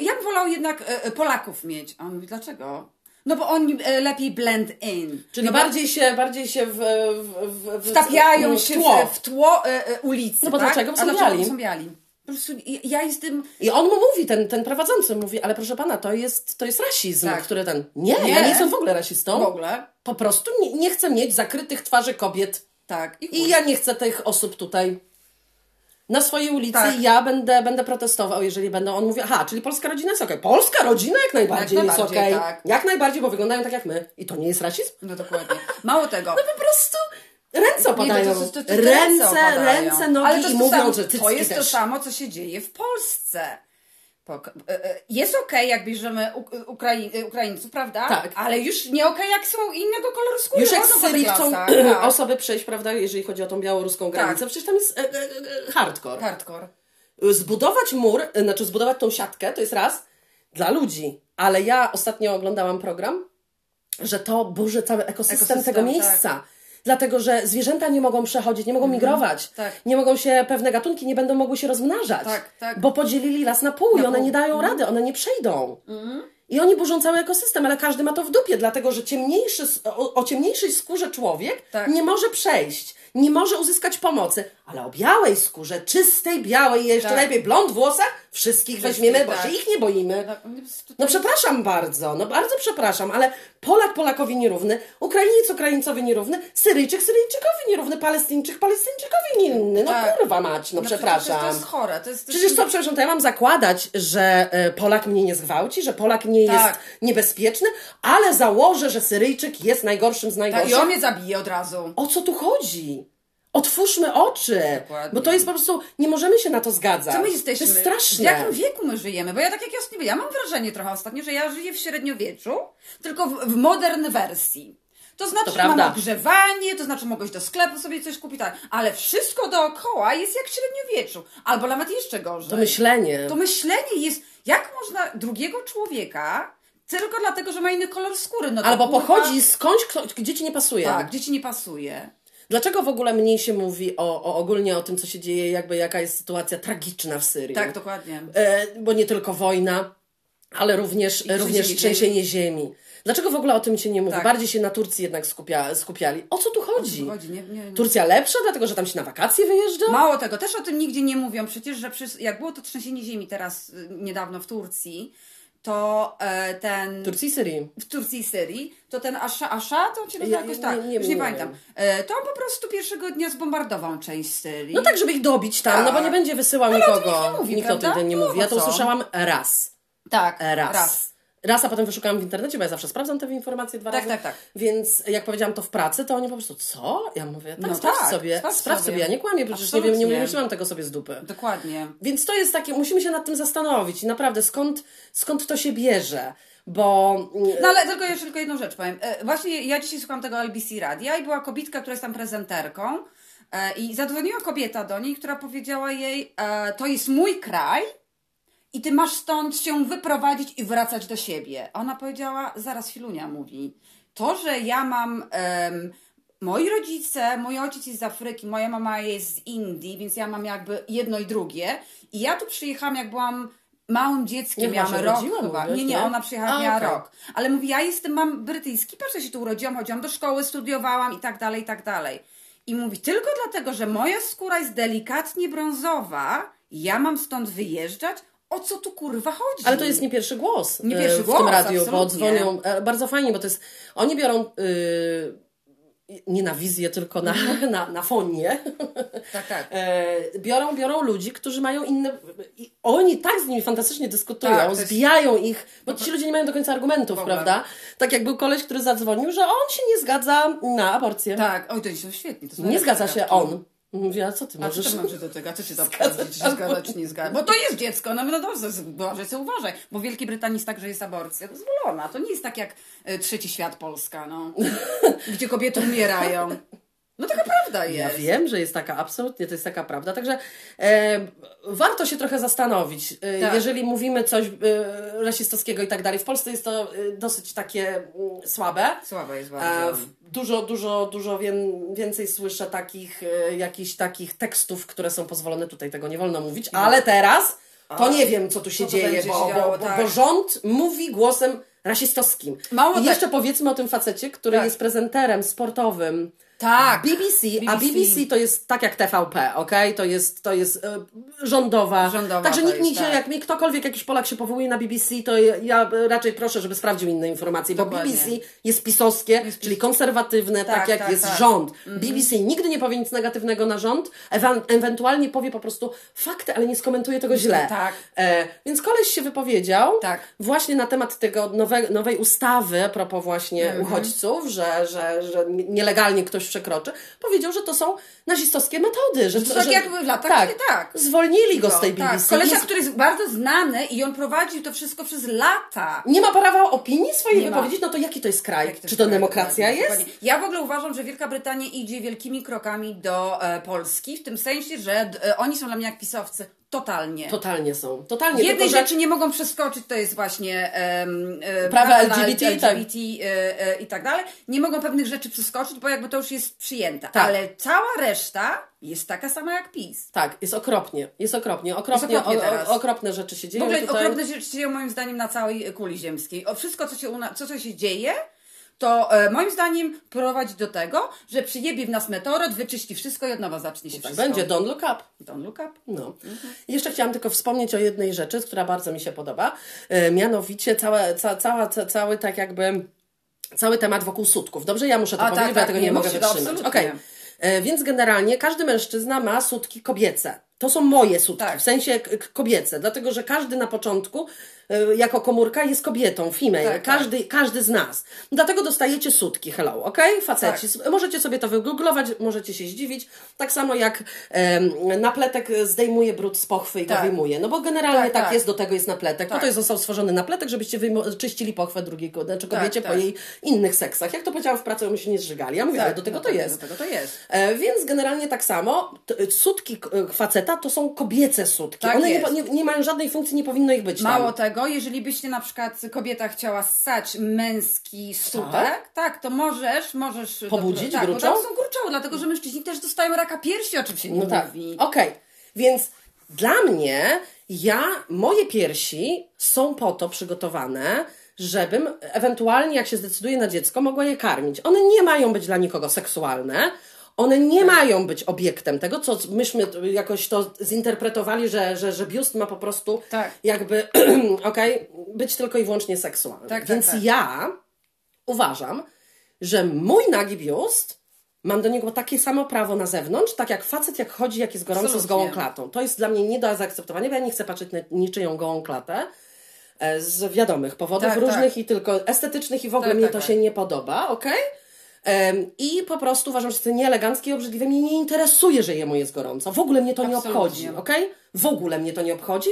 ja bym wolał jednak e, e, Polaków mieć. A on mówi, dlaczego? No bo oni lepiej blend in. Czyli no bardziej się, bardziej się w, w, w, w wtapiają w się tło. w, w tło e, e, ulicy. No bo tak? dlaczego? Bo są biali. są biali? Po prostu ja- jestem... I on mu mówi, ten, ten prowadzący mówi, ale proszę pana, to jest, to jest rasizm, Tak. który ten. Nie, Nie. ja nie jestem w ogóle rasistą. W ogóle. Po prostu nie, nie chcę mieć zakrytych twarzy kobiet. Tak. I ja nie chcę tych osób tutaj na swojej ulicy. Tak. Ja będę, będę protestował, jeżeli będą. On mówi, aha, czyli polska rodzina jest okej. Polska rodzina jak najbardziej, Jak jest okej. tak. Jak najbardziej, bo wyglądają tak jak my. I to nie jest rasizm? No dokładnie. Mało tego. No po prostu ręce opadają. Nie, to, to, to, ręce, opadają. ręce, nogi Ale to i mówią, że To jest też. to samo, co się dzieje w Polsce. E, e, Jest okej, jak bierzemy Uk- Ukrai- e, Ukraińców, prawda? Tak. Ale już nie okej, jak są innego koloru skóry. Już jak z Syrii chcą. Tak. osoby przejść, prawda, jeżeli chodzi o tą białoruską granicę, przecież tam jest e, e, e, hardcore. Hardcore. Zbudować mur, e, znaczy zbudować tą siatkę, to jest raz, dla ludzi. Ale ja ostatnio oglądałam program, że to burzy cały ekosystem, Ekosystem, tego tak. Dlatego że zwierzęta nie mogą przechodzić, nie mogą migrować, tak. nie mogą się, pewne gatunki nie będą mogły się rozmnażać, Tak, tak. bo podzielili las na pół i one pół. nie dają rady, one nie przejdą. I oni burzą cały ekosystem, ale każdy ma to w dupie, dlatego że ciemniejszy, o, o ciemniejszej skórze człowiek Tak. nie może przejść, nie może uzyskać pomocy, ale o białej skórze, czystej, białej, jeszcze Tak. lepiej blond włosach, wszystkich weźmiemy, bo tak. się ich nie boimy. Tak, No przepraszam bardzo, no bardzo przepraszam, ale Polak Polakowi nierówny, Ukrainiec Ukraińcowi nierówny, Syryjczyk Syryjczykowi nierówny, Palestyńczyk Palestyńczykowi nierówny. No Tak. kurwa mać, no, No przepraszam. przecież To jest chore. To jest, to Przecież jest... co, przepraszam, to ja mam zakładać, że e, Polak mnie nie zgwałci, że Polak nie Tak. jest niebezpieczny, ale założę, że Syryjczyk jest najgorszym z Tak, najgorszych. I on mnie zabije od razu. O co tu chodzi? Otwórzmy oczy, Dokładnie. bo to jest po prostu, nie możemy się na to zgadzać. Co my jesteśmy? To jest straszne. W jakim wieku my żyjemy? Bo ja tak jak ja sobie, ja mam wrażenie trochę ostatnio, że ja żyję w średniowieczu, tylko w, w modern wersji. To znaczy, To że mam prawda. ogrzewanie, to znaczy mogę iść do sklepu sobie coś kupić, tak. ale wszystko dookoła jest jak w średniowieczu. Albo nawet jeszcze gorzej. To myślenie. To myślenie jest, jak można drugiego człowieka tylko dlatego, że ma inny kolor skóry. No Albo kurwa, pochodzi skądś, kto, gdzie ci nie pasuje. Tak, gdzie ci nie pasuje. Dlaczego w ogóle mniej się mówi o, o ogólnie o tym, co się dzieje, jakby jaka jest sytuacja tragiczna w Syrii? Tak, dokładnie. E, bo nie tylko wojna, ale również, trzęsienie również ziemi. trzęsienie ziemi. Dlaczego w ogóle o tym się nie mówi? Tak. Bardziej się na Turcji jednak skupia, skupiali. O co tu chodzi? Chodzi, nie, nie, nie. Turcja lepsza, dlatego że tam się na wakacje wyjeżdża? Mało tego, też o tym nigdzie nie mówią. Przecież, że przy, jak było to trzęsienie ziemi teraz y, niedawno w Turcji, to e, ten. Turcji i Syrii. w Turcji Syrii, to ten Asza, Asza to on się nazywa Ja- jakoś nie- tak, nie- nie już nie, wiem. pamiętam. E, to on po prostu pierwszego dnia zbombardował część Syrii. No tak, żeby ich dobić tam, no bo Tak. nie będzie wysyłał Ale nikogo. nikt nie mówi, Nikt o tym nie mówi. Ja to co? usłyszałam raz. tak, Raz. raz. Raz, a potem wyszukałam w internecie, bo ja zawsze sprawdzam te informacje dwa Tak, razy. tak, tak. Więc jak powiedziałam to w pracy, to oni po prostu, co? Ja mówię, tak, No sprawdź tak, sobie, sprawdź sprawdź sobie. sobie. ja nie kłamię, przecież nie, wiem, nie wymyśliłam tego sobie z dupy. Dokładnie. Więc to jest takie, musimy się nad tym zastanowić i naprawdę skąd, skąd to się bierze, bo No ale tylko jeszcze tylko jedną rzecz powiem. E, Właśnie ja dzisiaj słucham tego LBC Radia i była kobitka, która jest tam prezenterką e, i zadzwoniła kobieta do niej, która powiedziała jej, e, to jest mój kraj i ty masz stąd się wyprowadzić i wracać do siebie. Ona powiedziała, zaraz Filunia mówi, to, że ja mam... em, Moi rodzice, mój ojciec jest z Afryki, moja mama jest z Indii, więc ja mam jakby jedno i drugie. I ja tu przyjechałam, jak byłam małym dzieckiem, Nie, miałam rok urodziła, chyba. mówisz, Nie, nie, ona przyjechała, A, miała okej. rok. Ale mówi, ja jestem, mam brytyjski, patrz, ja się tu urodziłam, chodziłam do szkoły, studiowałam i tak dalej, i tak dalej. I mówi, tylko dlatego, że moja skóra jest delikatnie brązowa, ja mam stąd wyjeżdżać, o co tu kurwa chodzi? Ale to jest nie pierwszy głos Nie e, pierwszy w głos, tym radiu, bo dzwonią e, bardzo fajnie, bo to jest, oni biorą y, nie na wizję, tylko na, na, na fonię. Tak, tak. E, biorą, biorą ludzi, którzy mają inne. I oni tak z nimi fantastycznie dyskutują, Tak, to jest- zbijają ich, bo ci ludzie nie mają do końca argumentów, ogóle. prawda? Tak jak był koleś, który zadzwonił, że on się nie zgadza na aborcję. Tak, oj, to są świetnie. To Nie zgadza się on. Mówi, a co ty A co możesz? to mam się do tego? A co się to obchodzi, czy się zgadza, czy nie zgadza? Bo to jest dziecko, no no dobrze, Boże, co uważaj. Bo w Wielkiej Brytanii jest tak, że jest aborcja dozwolona. To nie jest tak jak e, trzeci świat Polska, no. Gdzie kobiety umierają. No taka prawda Ja jest. wiem, że jest taka, absolutnie to jest taka prawda. Także e, warto się trochę zastanowić. E, Tak. Jeżeli mówimy coś e, rasistowskiego i tak dalej, w Polsce jest to e, dosyć takie mm, słabe. Słaba jest E, bardzo. dużo, dużo, dużo wię- więcej słyszę takich, e, jakichś takich tekstów, które są pozwolone tutaj, tego nie wolno mówić, ale teraz to nie wiem, co tu się co dzieje, bo, się działo, bo, bo, tak. bo rząd mówi głosem rasistowskim. Mało I tak- jeszcze powiedzmy o tym facecie, który Tak. jest prezenterem sportowym Tak. BBC, a BBC. BBC to jest tak jak TVP, okej? To jest, to jest e, rządowa. Rządowa Także nikt jest, nie się, tak. jak mi ktokolwiek, jakiś Polak się powołuje na BBC, to ja, raczej proszę, żeby sprawdził inne informacje, bo. BBC jest pisowskie, czyli konserwatywne, tak, Tak, jak tak, jest tak. rząd. BBC nigdy nie powie nic negatywnego na rząd, ewa- ewentualnie powie po prostu fakty, ale nie skomentuje tego źle. Tak. E, więc koleś się wypowiedział Tak. właśnie na temat tego nowe, nowej ustawy a propos właśnie Mhm. uchodźców, że, że, że nielegalnie ktoś przekroczy, powiedział, że to są nazistowskie metody. Że, To tak że, jak w latach, tak, tak. Zwolnili go z tej tak. BBC. Kolesia, Nie- który jest bardzo znany i on prowadził to wszystko przez lata. nie ma prawa opinii swojej Nie ma. wypowiedzieć, no to jaki to jest kraj? To Czy to jest demokracja jest? dokładnie. Ja w ogóle uważam, że Wielka Brytania idzie wielkimi krokami do e, Polski, w tym sensie, że e, oni są dla mnie jak pisowcy totalnie. Totalnie są. Totalnie. Jednej tylko, że... rzeczy nie mogą przeskoczyć, to jest właśnie um, prawa LGBT, LGBT e, e, i tak dalej. Nie mogą pewnych rzeczy przeskoczyć, bo jakby to już jest przyjęte. Tak. Ale cała reszta jest taka sama jak PiS. Tak, jest okropnie. Jest okropnie. Okropnie, okropnie o, okropne rzeczy się W dzieją. ogóle tutaj. okropne rzeczy się dzieją moim zdaniem na całej kuli ziemskiej. O wszystko, co się, co, co się dzieje, to e, moim zdaniem prowadzi do tego, że przyjebie w nas meteoryt, wyczyści wszystko i od nowa zacznie się Tak wszystko. będzie, don't look up. Don't look up. No. I Jeszcze chciałam tylko wspomnieć o jednej rzeczy, która bardzo mi się podoba. E, mianowicie całe, ca, cała, ca, cały tak jakby cały temat wokół sutków. Dobrze, ja muszę to A, powiedzieć, tak, bo ja tak, tego nie, nie, mogę musi, to wytrzymać. Okej. E, Więc generalnie każdy mężczyzna ma sutki kobiece. To są moje sutki, Tak. w sensie kobiece, dlatego że każdy na początku jako komórka jest kobietą, female, Tak, tak. każdy, każdy z nas. Dlatego dostajecie sutki, hello, ok? Faceci. Tak. Możecie sobie to wygooglować, możecie się zdziwić. Tak samo jak napletek zdejmuje brud z pochwy i Tak. go wyjmuje. No bo generalnie tak, Tak, tak. jest, do tego jest napletek. Po Tak. to jest został stworzony napletek, żebyście czyścili pochwę drugiej ko- znaczy kobiecie tak. po jej innych seksach. Jak to powiedziałam w pracy, my się nie zżygali. Ja mówię, ale do tego no to tak, jest. Do tego to jest. E, więc generalnie tak samo, sutki faceta to są kobiece sutki. Tak One nie, nie, nie mają żadnej funkcji, nie powinno ich być Mało tam. tego, jeżeli byście na przykład kobieta chciała ssać męski sutek, Tak? tak, to możesz, możesz... Pobudzić tak, gruczą? Bo tam są gruczoły, dlatego że mężczyźni też dostają raka piersi, o czym się nie No tak. mówi. Okej. Więc dla mnie, ja, moje piersi są po to przygotowane, żebym ewentualnie, jak się zdecyduję na dziecko, mogła je karmić. One nie mają być dla nikogo seksualne. One nie Tak. mają być obiektem tego, co myśmy jakoś to zinterpretowali, że, że, że biust ma po prostu Tak. jakby, okej, być tylko i wyłącznie seksualny. Tak, tak, Więc tak. ja uważam, że mój nagi biust mam do niego takie samo prawo na zewnątrz, tak jak facet, jak chodzi, jak jest gorąco z Absolutnie. gołą klatą. To jest dla mnie nie do zaakceptowania, bo ja nie chcę patrzeć na niczyją gołą klatę e, z wiadomych powodów Tak, różnych tak. i tylko estetycznych i w ogóle Tak, mnie tak, to tak. się nie podoba, okej? I po prostu uważam, że to nieeleganckie i obrzydliwe. Mnie nie interesuje, że jemu jest gorąco. W ogóle mnie to nie Absolutnie. obchodzi, okej? W ogóle mnie to nie obchodzi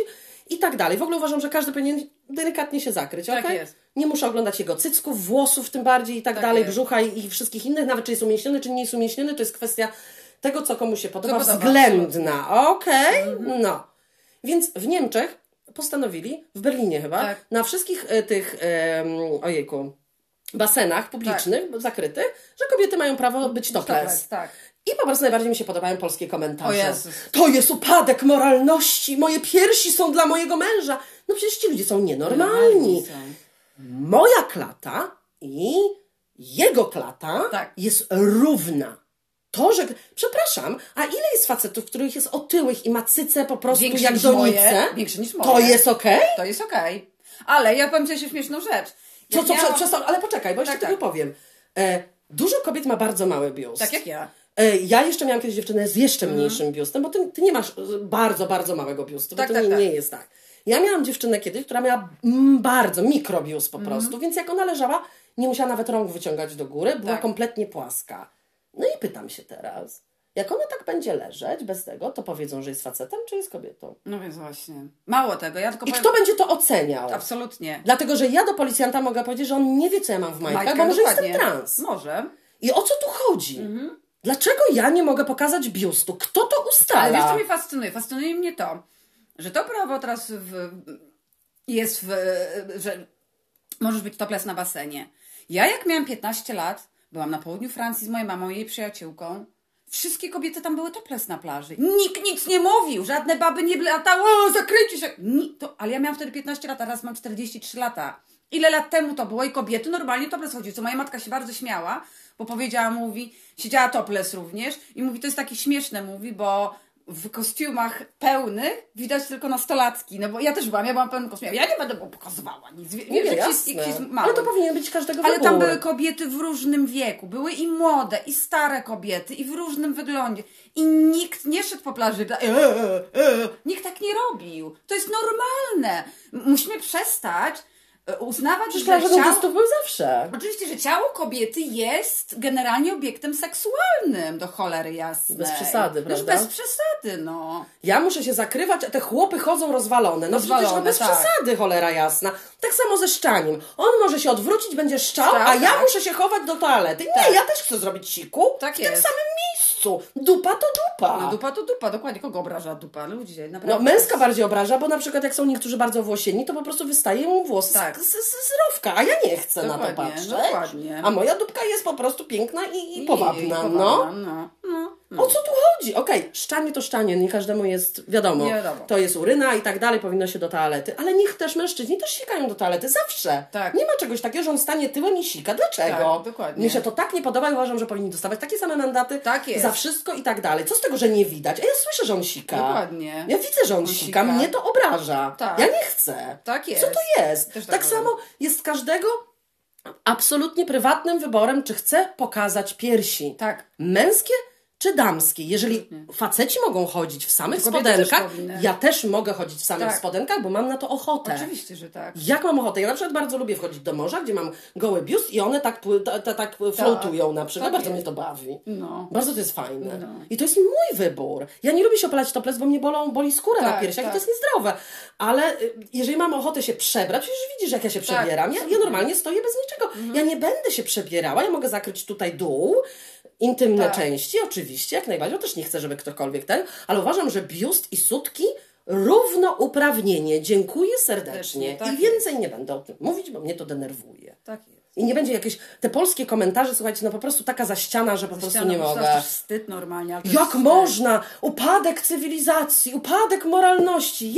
i tak dalej. W ogóle uważam, że każdy powinien delikatnie się zakryć, Tak okej? jest. Nie muszę oglądać jego cycków, włosów tym bardziej i tak, Tak dalej, jest. brzucha i, i wszystkich innych, nawet czy jest umieśniony, czy nie jest umieśniony, to jest kwestia tego, co komu się podoba, podoba, względna, okej? Mhm. No. Więc w Niemczech postanowili, w Berlinie chyba, Tak. na wszystkich e, tych, em, ojejku, basenach publicznych, zakrytych, że kobiety mają prawo być topless. Tak. I po prostu najbardziej mi się podobają polskie komentarze. To jest upadek moralności, moje piersi są dla mojego męża. No przecież ci ludzie są nienormalni. Są. Moja klata i jego klata Tak. jest równa. To, że. Przepraszam, a ile jest facetów, których jest otyłych i ma cyce po prostu Większe jak donice? moje, większe niż To moje. jest okej? To jest okej. Ale ja powiem Ci jeszcze śmieszną rzecz. Co, co, miałam- przestań, ale poczekaj, bo jeszcze Tak, tego tak. powiem. E, dużo kobiet ma bardzo mały biust. Tak jak ja. E, Ja jeszcze miałam kiedyś dziewczynę z jeszcze Mhm. mniejszym biustem, bo ty, ty nie masz e, bardzo, bardzo małego biustu, Tak, bo to tak, nie, tak. nie jest tak. Ja miałam dziewczynę kiedyś, która miała mm, bardzo mikrobiust po Mhm. prostu, więc jak ona leżała, nie musiała nawet rąk wyciągać do góry, była Tak. kompletnie płaska. No i pytam się teraz, jak ona tak będzie leżeć bez tego, to powiedzą, że jest facetem, czy jest kobietą? No więc właśnie. Mało tego, ja tylko I powiem... kto będzie to oceniał? Absolutnie. Dlatego, że ja do policjanta mogę powiedzieć, że on nie wie, co ja mam w majtkach, Majtka, bo może dokładnie. jestem trans. Może. I o co tu chodzi? Dlaczego ja nie mogę pokazać biustu? Kto to ustala? Ale wiesz, co mnie fascynuje? Fascynuje mnie to, że to prawo teraz w, jest w, że możesz być topless na basenie. Ja jak miałam 15 lat, byłam na południu Francji z moją mamą i jej przyjaciółką. Wszystkie kobiety tam były topless na plaży. Nikt nic nie mówił, żadne baby nie latały, o, zakryjcie się. To, ale ja miałam wtedy 15 lat, a teraz mam 43 lata. Ile lat temu to było i kobiety normalnie topless chodziły, co moja matka się bardzo śmiała, bo powiedziała, mówi, siedziała topless również i mówi, to jest takie śmieszne, mówi, bo w kostiumach pełnych widać tylko nastolatki, no bo ja też byłam, ja byłam pełnym kostiumie, ja nie będę mu pokazywała nic, Nie, że jest mały. Ale to powinien być każdego Ale tam były kobiety w różnym wieku. Były i młode, i stare kobiety, i w różnym wyglądzie. I nikt nie szedł po plaży. tak, E, e, e. Nikt tak nie robił. To jest normalne. Musimy przestać uznawać, Przecież że ciało... był zawsze. Oczywiście, że ciało kobiety jest generalnie obiektem seksualnym, do cholery jasnej. Bez przesady, Już prawda? bez przesady, no. Ja muszę się zakrywać, a te chłopy chodzą rozwalone. No przecież no Rozwalone, bez tak. przesady, cholera jasna. Tak samo ze szczaniem. On może się odwrócić, będzie szczał, Szczał, a ja tak. muszę się chować do toalety. Nie, Tak. ja też chcę zrobić siku Tak w jest. tym samym miejscu. Dupa to dupa. No dupa to dupa, dokładnie. Kogo obraża dupa? Ludzi, No, naprawdę. męska bardziej obraża, bo na przykład jak są niektórzy bardzo włosieni, to po prostu wystaje mu włos Tak. z, z, z rowka, a ja nie chcę na to Dokładnie, patrzeć. dokładnie. A moja dupka jest po prostu piękna i, i I- powabna, i no. powabna, no. no. O co tu chodzi? Okej, szczanie to szczanie, nie każdemu jest wiadomo. Nie wiadomo. To jest uryna i tak dalej, powinno się do toalety, ale niech też mężczyźni też sikają do toalety, zawsze. Tak. Nie ma czegoś takiego, że on stanie tyłem i sika. Dlaczego? Tak, dokładnie. Mi się to tak nie podoba i uważam, że powinni dostawać takie same mandaty Tak jest. za wszystko i tak dalej. Co z tego, że nie widać? A ja słyszę, że on sika. Dokładnie. Ja widzę, że on, On sika. sika. Mnie to obraża. Tak. Ja nie chcę. Tak jest. Co to jest? Też tak tak samo jest każdego absolutnie prywatnym wyborem, czy chce pokazać piersi. Tak. Męskie czy damskie? Jeżeli faceci mogą chodzić w samych też spodenkach, powinny. ja też mogę chodzić w samych Tak. spodenkach, bo mam na to ochotę. Oczywiście, że tak. Jak mam ochotę? Ja na przykład bardzo lubię wchodzić do morza, gdzie mam goły biust i one tak, ta, ta, tak floatują na przykład. tak bardzo jest. mnie to bawi. No. Bardzo to jest fajne. No. I to jest mój wybór. Ja nie lubię się opalać topless, bo mnie bolą, boli skóra na Tak, piersiach i tak. to jest niezdrowe. Ale y, jeżeli mam ochotę się przebrać, przecież widzisz, jak ja się Tak, przebieram. Ja, ja normalnie stoję bez niczego. Mhm. Ja nie będę się przebierała, ja mogę zakryć tutaj dół, intymne Tak. części, oczywiście, jak najbardziej. Też nie chcę, żeby ktokolwiek ten, ale uważam, że biust i sutki równouprawnienie. Dziękuję serdecznie. Tak I więcej nie będę o tym mówić, bo mnie to denerwuje. Tak jest. I nie będzie jakieś, te polskie komentarze, słuchajcie, no po prostu taka zaściana, że po prostu nie mogę. aż wstyd normalnie. to Jak wstyd. można? Upadek cywilizacji, upadek moralności.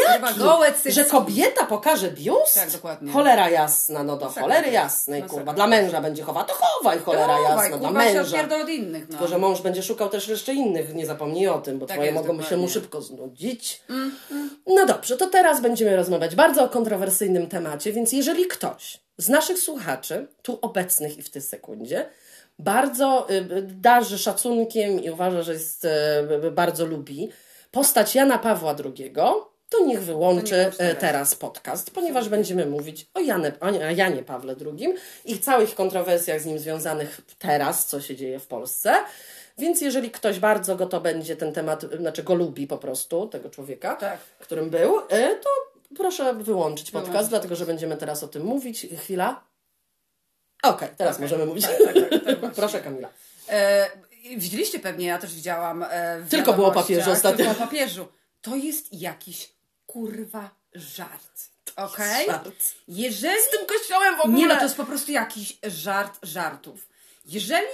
Cycki. Że kobieta pokaże biust? Tak, dokładnie. Cholera jasna, no do cholery to jasnej, Masakra. kurwa. Dla męża będzie chowa, to chowaj cholera Dawaj, jasna, dla kurwa się męża. odpierdol od innych. No. Tylko, że mąż będzie szukał też jeszcze innych, nie zapomnij o tym, bo Tak twoje jest, mogą się mu dokładnie. szybko znudzić. No dobrze, to teraz będziemy rozmawiać bardzo o kontrowersyjnym temacie, więc jeżeli ktoś z naszych słuchaczy, tu obecnych i w tej sekundzie, bardzo y, darzy szacunkiem i uważa, że jest, y, bardzo lubi postać Jana Pawła II, to niech wyłączy y, teraz. podcast, ponieważ będziemy mówić o, Janie, o Janie Pawle II i całych kontrowersjach z nim związanych teraz, co się dzieje w Polsce. Więc jeżeli ktoś bardzo go to będzie ten temat, znaczy go lubi po prostu, tego człowieka, Tak. którym był, to proszę wyłączyć podcast, dlatego że będziemy teraz o tym mówić. Chwila. Okej, teraz Okej. możemy mówić. Tak, tak, tak, tak, proszę Kamila. E, widzieliście pewnie, ja też widziałam. E, w Tylko było o papieżu ostatnio. Tylko o papieżu. To jest jakiś kurwa żart. Okej? Żart. Jeżeli. Z tym kościołem w ogóle. Nie, no to jest po prostu jakiś żart żartów. Jeżeli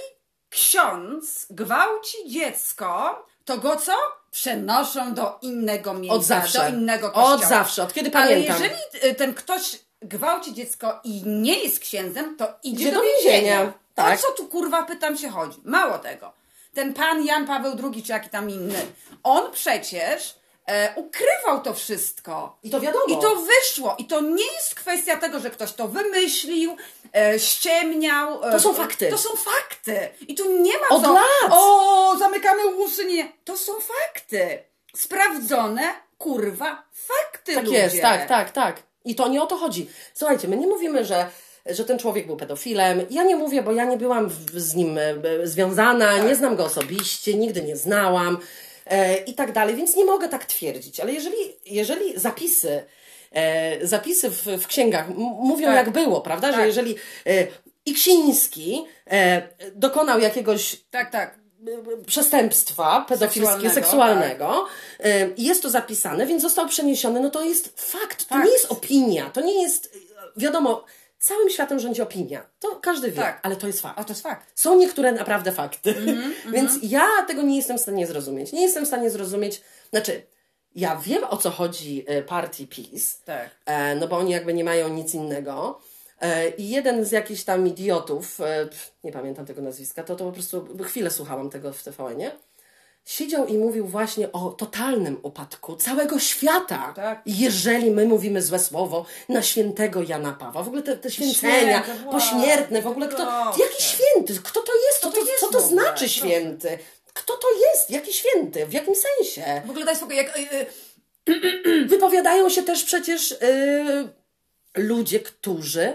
ksiądz gwałci dziecko, to go co? Przenoszą do innego miejsca, Od zawsze. do innego kościoła. Od zawsze, od kiedy Ale pamiętam. jeżeli y, ten ktoś gwałci dziecko i nie jest księdzem, to idzie Idzie do do więzienia. więzienia. Tak. O co tu kurwa pytam się chodzi? Mało tego. Ten pan Jan Paweł II, czy jaki tam inny, on przecież e, ukrywał to wszystko. I to wiadomo. I to wyszło. I to nie jest kwestia tego, że ktoś to wymyślił, e, ściemniał. E, To są fakty. To są fakty. I tu nie ma Od co. lat. O, zamykamy uszy. Nie. To są fakty. Sprawdzone, kurwa, fakty Tak ludzie. jest, tak, tak, tak. I to nie o to chodzi. Słuchajcie, my nie mówimy, że, że ten człowiek był pedofilem. Ja nie mówię, bo ja nie byłam z nim e, związana, nie znam go osobiście, nigdy nie znałam i tak dalej, więc nie mogę tak twierdzić. Ale jeżeli, jeżeli zapisy, e, zapisy w, w księgach mówią Tak. jak było, prawda, że Tak. jeżeli e, Iksiński e, dokonał jakiegoś Tak, tak. przestępstwa pedofilskiego, Seksualnego, seksualnego. Y, Jest to zapisane, więc został przeniesiony. No to jest fakt, to Fakt. nie jest opinia, to nie jest, wiadomo, całym światem rządzi opinia. To każdy wie, Tak. ale to jest fakt. A to jest fakt. Są niektóre naprawdę fakty. Mhm, Więc ja tego nie jestem w stanie zrozumieć. Nie jestem w stanie zrozumieć, znaczy, ja wiem o co chodzi y, partii PiS, Tak. e, no bo oni jakby nie mają nic innego. E, I jeden z jakichś tam idiotów, e, nie pamiętam tego nazwiska, to, to po prostu chwilę słuchałam tego w TVN-ie, siedział i mówił właśnie o totalnym upadku całego świata. Tak. Jeżeli my mówimy złe słowo na świętego Jana Pawła, w ogóle te, te święcenia Święte, pośmiertne, w ogóle kto, jaki święty, kto to jest, co to to, jest co to znaczy święty, kto to jest, jaki święty, w jakim sensie. W ogóle daj spokój, jak... y, y, Wypowiadają się też przecież y, ludzie, którzy,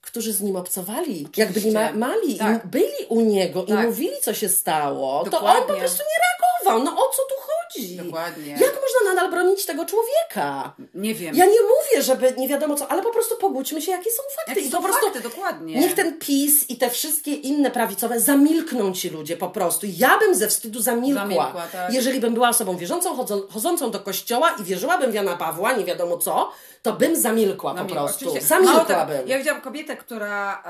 którzy z nim obcowali, jak byli ma, mali Tak. i byli u niego i Tak. mówili, co się stało, to on Dokładnie. po prostu nie reagował. No o co tu chodzi? Dokładnie. Jak można nadal bronić tego człowieka? Nie wiem. Ja nie mówię, żeby nie wiadomo co, ale po prostu pogódźmy się, jakie są fakty. Jakie I są po prostu fakty, dokładnie. Niech ten PiS i te wszystkie inne prawicowe zamilkną ci ludzie po prostu. Ja bym ze wstydu zamilkła. Zamilkła, tak. Jeżeli bym była osobą wierzącą, chodzą, chodzącą do kościoła i wierzyłabym w Jana Pawła, nie wiadomo co, to bym zamilkła po Zamilkła, prostu. oczywiście. Mało tego, Zamilkłabym. Ja widziałam kobietę, która.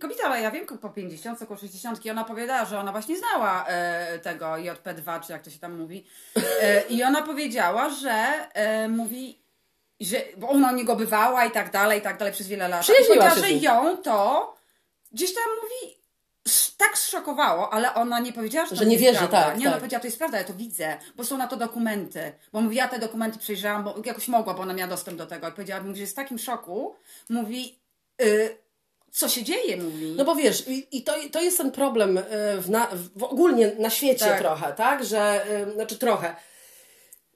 Kobieta, ja wiem, po 50, około 60, i ona powiedziała, że ona właśnie znała e, tego JP2, czy jak to się tam mówi. E, I ona powiedziała, że e, mówi. Że, bo ona u niego bywała i tak dalej, i tak dalej przez wiele lat. I Przyjaźniła powiedziała, się z że nim. ją to gdzieś tam mówi tak zszokowało, ale ona nie powiedziała, że, to Że nie wierzy, prawda. tak, Nie, ona tak. powiedziała, to jest prawda, ja to widzę, bo są na to dokumenty. Bo mówi, ja te dokumenty przejrzałam, bo jakoś mogła, bo ona miała dostęp do tego. I powiedziała, mówi, że jest w takim szoku. Mówi, y, co się dzieje, mówi. No bo wiesz, i, i to, to jest ten problem y, w na, w, ogólnie na świecie Tak. trochę, tak? Że, y, znaczy trochę,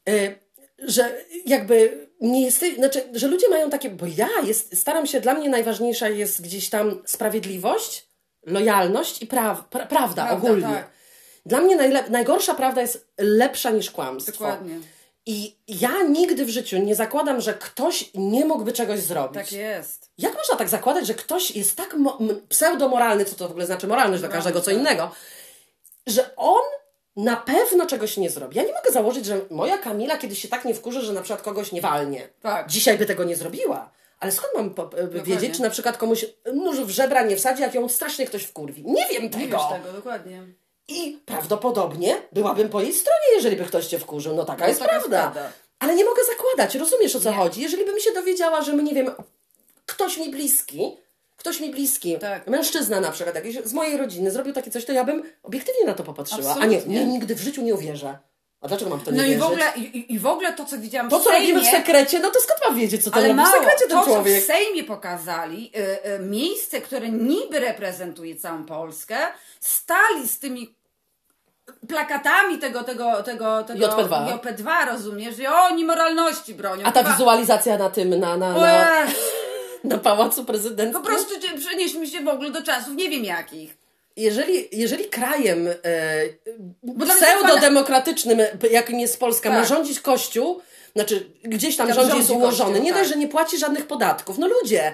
y, że jakby nie jest, znaczy, że ludzie mają takie, bo ja jest, staram się, dla mnie najważniejsza jest gdzieś tam sprawiedliwość, lojalność i praw, pra, prawda, Prawda, ogólnie. tak. Dla mnie najlep- najgorsza prawda jest lepsza niż kłamstwo. Dokładnie. I ja nigdy w życiu nie zakładam, że ktoś nie mógłby czegoś zrobić. Tak jest. Jak można tak zakładać, że ktoś jest tak mo- pseudomoralny, co to w ogóle znaczy moralność dla każdego co innego, że on na pewno czegoś nie zrobi. Ja nie mogę założyć, że moja Kamila kiedyś się tak nie wkurzy, że na przykład kogoś nie walnie. Tak. Dzisiaj by tego nie zrobiła. Ale skąd mam po- e, wiedzieć, czy na przykład komuś nóż w żebra nie wsadzi, jak ją strasznie ktoś wkurwi? Nie wiem tego. Nie wiesz tego, dokładnie. I prawdopodobnie byłabym po jej stronie, jeżeli by ktoś cię wkurzył. No taka No, jest taka jest prawda. prawda. Ale nie mogę zakładać, rozumiesz o co Nie. chodzi? Jeżeli bym się dowiedziała, że my, nie wiem, ktoś mi bliski, ktoś mi bliski, Tak. mężczyzna na przykład jakiś z mojej rodziny zrobił takie coś, to ja bym obiektywnie na to popatrzyła. A nie, Absolutnie. nie, nigdy w życiu nie uwierzę. A dlaczego mam to nie No i wierzyć? w, ogóle, i, i w ogóle to, co widziałam To, w co robimy w Sejmie, sekrecie, no to skąd mam wiedzieć, co to ale robi w sekrecie ten to, co człowiek? w Sejmie pokazali, y, y, miejsce, które niby reprezentuje całą Polskę, stali z tymi plakatami tego, tego, tego, tego JP2. JP2, rozumiesz? I oni moralności bronią. A ta Chyba- wizualizacja na tym, na, na, na, na Pałacu Prezydenckim? Po prostu przenieśmy się w ogóle do czasów nie wiem jakich. Jeżeli, jeżeli krajem e, pseudodemokratycznym, jakim jest Polska, ma Tak. rządzić Kościół, znaczy gdzieś tam Tak, rządzi jest ułożony, nie tak. dość, że nie płaci żadnych podatków. No ludzie,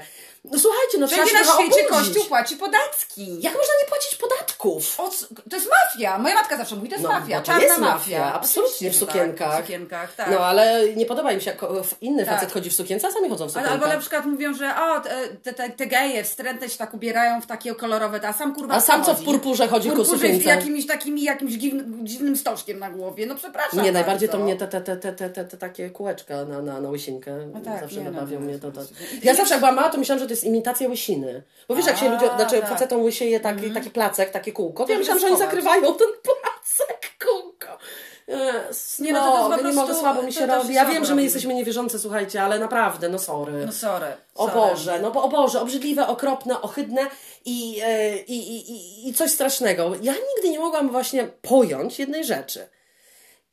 no słuchajcie, no trzeba Wszędzie się na świecie obudzić. Kościół płaci podatki. Jak można nie płacić podatków? O, co- to jest mafia. Moja matka zawsze mówi, to jest No, mafia. bo to czarna jest mafia, absolutnie w sukienkach. Tak, w sukienkach, tak. No ale nie podoba im się, jak inny Tak. facet chodzi w sukience, a sami chodzą w Ale- Albo na przykład mówią, że o, te, te, te, geje wstrętne się tak ubierają w takie kolorowe, a sam kurwa A sam co w chodzi. purpurze chodzi ku purpurze z sukience. jakimiś takimi, jakimś dziwnym, dziwnym stożkiem na głowie. No przepraszam Nie, najbardziej to bardzo. mnie te, te, te, te, te, te, te takie kółeczka na, na, na łysinkę tak, zawsze nie, no, nabawią no, mnie. jest To, to. Ja zawsze jak była mała, to myślałam, że to jest imitacja łysiny. Bo wiesz, jak się ludzie, znaczy tak. facetom łysieje taki, taki placek, takie kółko, to ja myślałam, że oni zakrywają ten placek, kółko. Yes, Nie, no to to jest po nie mogę, słabo mi to się robi. Ja wiem, że my jesteśmy niewierzące, słuchajcie, ale naprawdę, no sorry. No sorry. O. Boże, no bo o Boże, obrzydliwe, okropne, ohydne i, e, i, i, i, i coś strasznego. Ja nigdy nie mogłam właśnie pojąć jednej rzeczy.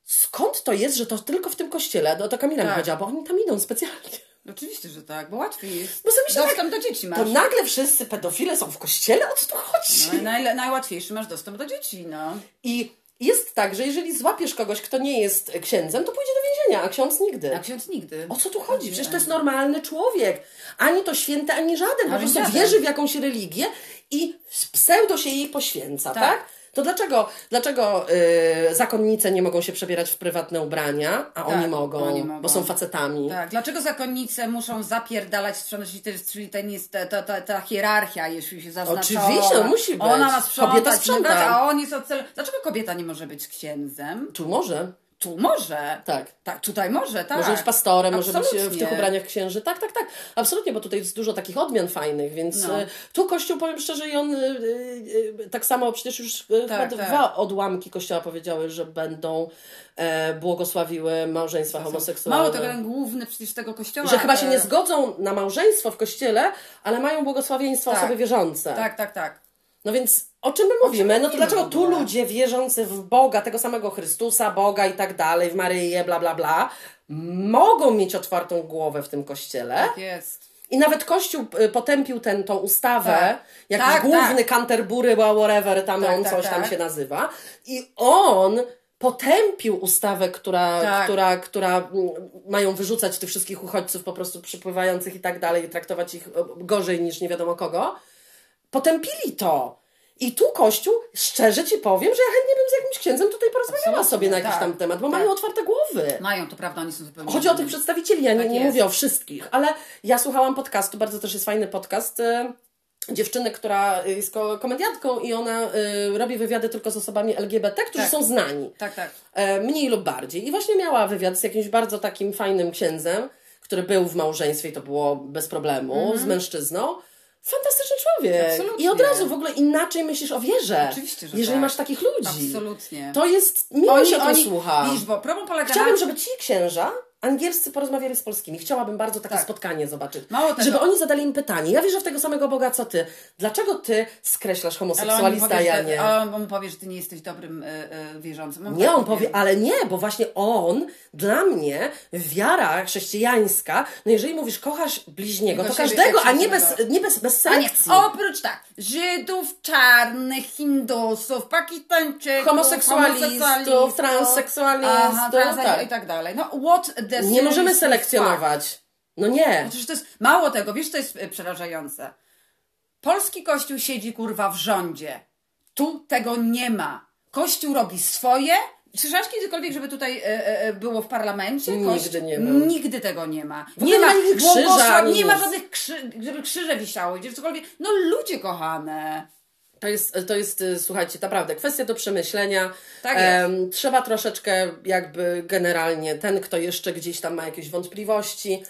Skąd to jest, że to tylko w tym kościele, no to Kamila mi Tak. powiedziała, bo oni tam idą specjalnie. Oczywiście, że tak, bo łatwiej jest. Bo sobie Dostęp do dzieci masz. To nagle wszyscy pedofile są w kościele? O co tu chodzi? No, i najle- najłatwiejszy masz dostęp do dzieci, no. I jest tak, że jeżeli złapiesz kogoś, kto nie jest księdzem, to pójdzie do więzienia, a ksiądz nigdy. A ksiądz nigdy. O co tu chodzi? Przecież to jest normalny człowiek. Ani to święty, ani żaden. Po prostu wierzy w jakąś religię i pseudo się jej poświęca, tak? Tak. To dlaczego, dlaczego yy, zakonnice nie mogą się przebierać w prywatne ubrania, a oni, mogą, oni mogą. bo są facetami? Tak, dlaczego zakonnice muszą zapierdalać sprzątać, czyli, ten jest ta, ta, ta, ta hierarchia, jeśli się zaznaczona. Oczywiście, no musi być. Ona ma sprzątać, Kobieta sprząta. mywać, a on jest od celu. Dlaczego kobieta nie może być księdzem? Tu może, Tu może. tak. Tak, tutaj może, tak. Może być pastorem, może być e, w Absolutnie. tych ubraniach księży. Tak, tak, tak. Absolutnie, bo tutaj jest dużo takich odmian fajnych, więc No. e, tu Kościół, powiem szczerze, i on e, tak samo przecież już e, chyba tak. dwa odłamki Kościoła powiedziały, że będą e, błogosławiły małżeństwa homoseksualne. Mało tego, ten główny przecież tego kościoła. Że chyba się nie zgodzą na małżeństwo w Kościele, ale mają błogosławieństwo Tak. osoby wierzące. Tak, tak, tak. No więc o czym my mówimy? No to dlaczego tu ludzie wierzący w Boga, tego samego Chrystusa, Boga i tak dalej, w Maryję, bla, bla, bla, mogą mieć otwartą głowę w tym kościele? Tak jest. I nawet Kościół y, potępił ten, tą ustawę, Tak. jakiś Tak, główny tak. Canterbury, whatever, tam Tak, on tak, coś tam tak. się nazywa. I on potępił ustawę, która, Tak. która, która mm, mają wyrzucać tych wszystkich uchodźców po prostu przypływających i tak dalej, i traktować ich o, gorzej niż nie wiadomo kogo, potępili to. I tu Kościół, szczerze ci powiem, że ja chętnie bym z jakimś księdzem tutaj porozmawiała Absolutnie, sobie na jakiś tak. tam temat, bo Tak. mają otwarte głowy. Mają, to prawda, oni są zupełnie Chodzi o tych przedstawicieli, ja nie, Tak nie mówię o wszystkich, ale ja słuchałam podcastu, bardzo też jest fajny podcast. e, Dziewczyny, która jest ko- komediantką i ona e, robi wywiady tylko z osobami LGBT, którzy Tak. są znani. Tak, tak. E, mniej lub bardziej. I właśnie miała wywiad z jakimś bardzo takim fajnym księdzem, który był w małżeństwie i to było bez problemu, z mężczyzną. Fantastyczny człowiek. Absolutnie. I od razu w ogóle inaczej myślisz o wierze. Oczywiście, że jeżeli tak. masz takich ludzi. Absolutnie. To jest miło się o tym słucha. Bo problem polega Chciałabym, żeby ci księża angielscy porozmawiali z polskimi. Chciałabym bardzo takie Tak. spotkanie zobaczyć. Mało tego. Żeby oni zadali im pytanie. Ja wierzę w tego samego Boga, co ty. Dlaczego ty skreślasz on, homoseksualista, powie, ja nie? a on powie, że ty nie jesteś dobrym y, y, wierzącym. On Nie, tak on powie, ale nie, bo właśnie on, dla mnie, wiara chrześcijańska, no jeżeli mówisz, kochasz bliźniego, to każdego, a nie bez, siebie nie bez, bez A nie, oprócz tak, Żydów, czarnych, Hindusów, Pakistańczyków, Homoseksualistów, transseksualistów, aha, transek- tak. i tak dalej. No, what Nie możemy selekcjonować. No nie. Przecież to jest, mało tego, wiesz, to jest e, przerażające. Polski Kościół siedzi, kurwa, w rządzie. Tu tego nie ma. Kościół robi swoje. Słyszałaś kiedykolwiek, żeby tutaj e, e, było w parlamencie? Nigdy nie ma. Nigdy tego nie ma. Nie ma krzyża, Nie ma żadnych krzy, żeby krzyże wisiały, gdzie cokolwiek. No ludzie kochane. To jest, to jest, y, słuchajcie, naprawdę kwestia do przemyślenia. Tak. Em, trzeba troszeczkę jakby generalnie ten, kto jeszcze gdzieś tam ma jakieś wątpliwości,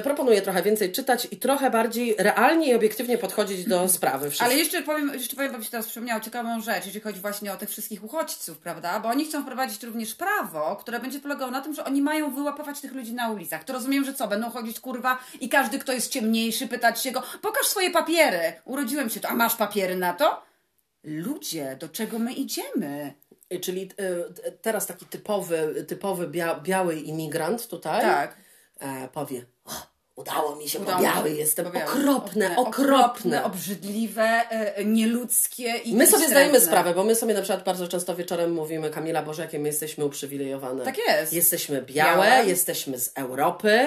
proponuję trochę więcej czytać i trochę bardziej realnie i obiektywnie podchodzić do sprawy. wszystkich. Ale jeszcze powiem, jeszcze powiem, bo mi się teraz przypomniało ciekawą rzecz, jeżeli chodzi właśnie o tych wszystkich uchodźców, prawda? Bo oni chcą wprowadzić również prawo, które będzie polegało na tym, że oni mają wyłapywać tych ludzi na ulicach. To rozumiem, że co? Będą chodzić kurwa i każdy, kto jest ciemniejszy, pytać się go, pokaż swoje papiery. Urodziłem się tu, a masz papiery na to? Ludzie, do czego my idziemy? Y, Czyli y, teraz taki typowy, typowy bia, biały imigrant tutaj Tak. E, powie, udało mi się, Udało mi biały jestem, biały. okropne, okropne, okropne. obrzydliwe, e, nieludzkie i My sobie zdajemy sprawę, bo my sobie na przykład bardzo często wieczorem mówimy, Kamila Boże, jakie my jesteśmy uprzywilejowane. Tak jest. Jesteśmy białe, Białe. jesteśmy z Europy,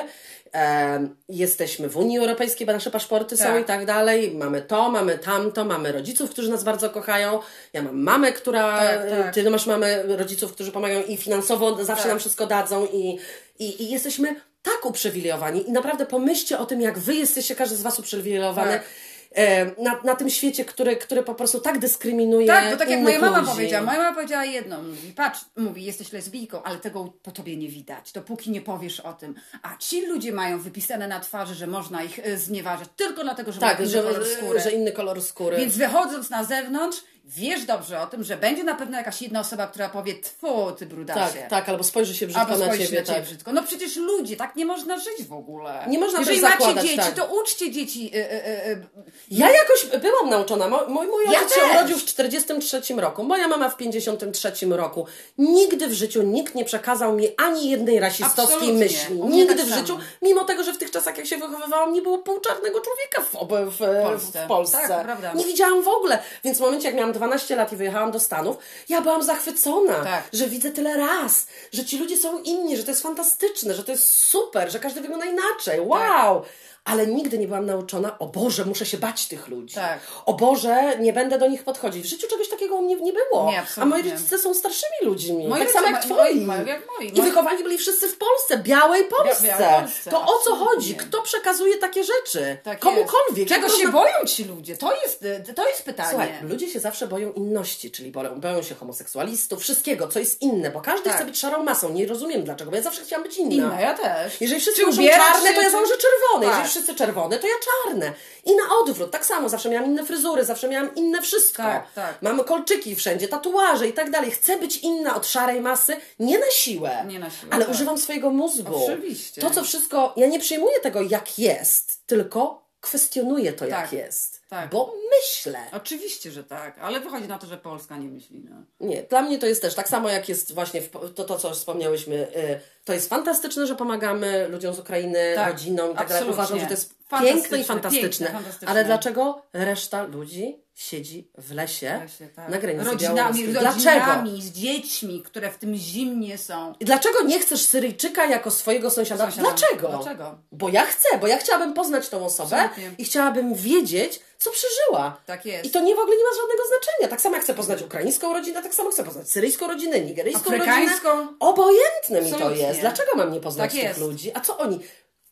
jesteśmy w Unii Europejskiej, bo nasze paszporty są Tak. i tak dalej. Mamy to, mamy tamto, mamy rodziców, którzy nas bardzo kochają. Ja mam mamę, która. Tak, tak. Ty masz mamy rodziców, którzy pomagają i finansowo zawsze Tak. nam wszystko dadzą i, i, i jesteśmy tak uprzywilejowani. I naprawdę pomyślcie o tym, jak wy jesteście, każdy z was uprzywilejowany. Tak. e, Na, na tym świecie, który, który po prostu tak dyskryminuje. Tak, bo tak jak moja mama ludzi. powiedziała, moja mama powiedziała jedno, mówi, patrz, mówi, jesteś lesbijką, ale tego po tobie nie widać, dopóki nie powiesz o tym. A ci ludzie mają wypisane na twarzy, że można ich e, znieważać tylko dlatego, że Tak, mają że, inny kolor skóry. że inny kolor skóry. Więc wychodząc na zewnątrz, wiesz dobrze o tym, że będzie na pewno jakaś jedna osoba, która powie, tfu, ty brudasie. tak, tak, albo spojrzy się brzydko Albo na ciebie. na ciebie tak. brzydko. No przecież ludzie, tak nie można żyć w ogóle. Nie można Jeżeli macie zakładać, dzieci, tak. to uczcie dzieci. y, y, y, Ja jakoś byłam nauczona. Mój, mój Ja ojciec się też. urodził w 43 roku, moja mama w 53 roku. Nigdy w życiu nikt nie przekazał mi ani jednej rasistowskiej Absolutnie. myśli. Nigdy tak w życiu, mimo tego, że w tych czasach, jak się wychowywałam, nie było półczarnego człowieka w, w, w, Polsce. w Polsce. Tak, prawda. Nie widziałam w ogóle. Więc w momencie, jak miałam 12 lat i wyjechałam do Stanów, ja byłam zachwycona, Tak. że widzę tyle raz, że ci ludzie są inni, że to jest fantastyczne, że to jest super, że każdy wygląda inaczej. Wow! Ale nigdy nie byłam nauczona, o Boże, muszę się bać tych ludzi. Tak. O Boże, nie będę do nich podchodzić. W życiu czegoś takiego u mnie nie było. Nie, A absolutnie. moi rodzice są starszymi ludźmi. Moi tak samo jak twoi. moi- moi- jak moi. I wychowani byli wszyscy w Polsce, białej Polsce. białej Polsce, to o co absolutnie. chodzi? Kto przekazuje takie rzeczy? Tak Komukolwiek. Czego się boją ci ludzie? To jest, y, to jest pytanie. Słuchaj, ludzie się zawsze boją inności, czyli boją, boją się homoseksualistów, wszystkiego, co jest inne, bo każdy Tak. chce być szarą masą. Nie rozumiem dlaczego, bo ja zawsze chciałam być inna. Inna, ja też. Jeżeli wszyscy ubierać czarne, się, to ja założę czerwone. Tak. Jeżeli wszyscy czerwone, to ja czarne. I na odwrót, tak samo. Zawsze miałam inne fryzury, zawsze miałam inne wszystko. Tak, tak. Mamy kolczyki wszędzie, tatuaże i tak dalej. Chcę być inna od szarej masy, nie na siłę. Nie na siłę, Ale tak. używam swojego mózgu. Oczywiście. To, co wszystko, ja nie przyjmuję tego, jak jest, tylko kwestionuję to, jak Tak, jest. Tak. Bo myślę. Oczywiście, że tak, ale wychodzi na to, że Polska nie myśli. No. Nie, dla mnie to jest też tak samo, jak jest właśnie w, to, to, co wspomniałyśmy. Y, to jest fantastyczne, że pomagamy ludziom z Ukrainy, Tak, rodzinom i tak dalej. Uważam, że to jest piękne i fantastyczne. piękne, fantastyczne. Ale dlaczego reszta ludzi siedzi w lesie, Właśnie, tak. na granicy rodzinami, rodzinami, z dziećmi, które w tym zimnie są. I Dlaczego nie chcesz Syryjczyka jako swojego sąsiada? Sąsiada. Dlaczego? Dlaczego? Bo ja chcę, bo ja chciałabym poznać tą osobę Absolutnie. i chciałabym wiedzieć, co przeżyła. Tak jest. I to nie w ogóle nie ma żadnego znaczenia. Tak samo chcę poznać ukraińską rodzinę, tak samo chcę poznać syryjską rodzinę, nigeryjską Afrykańską. rodzinę. Obojętne mi to jest. Dlaczego mam nie poznać Tak tych jest. ludzi? A co oni?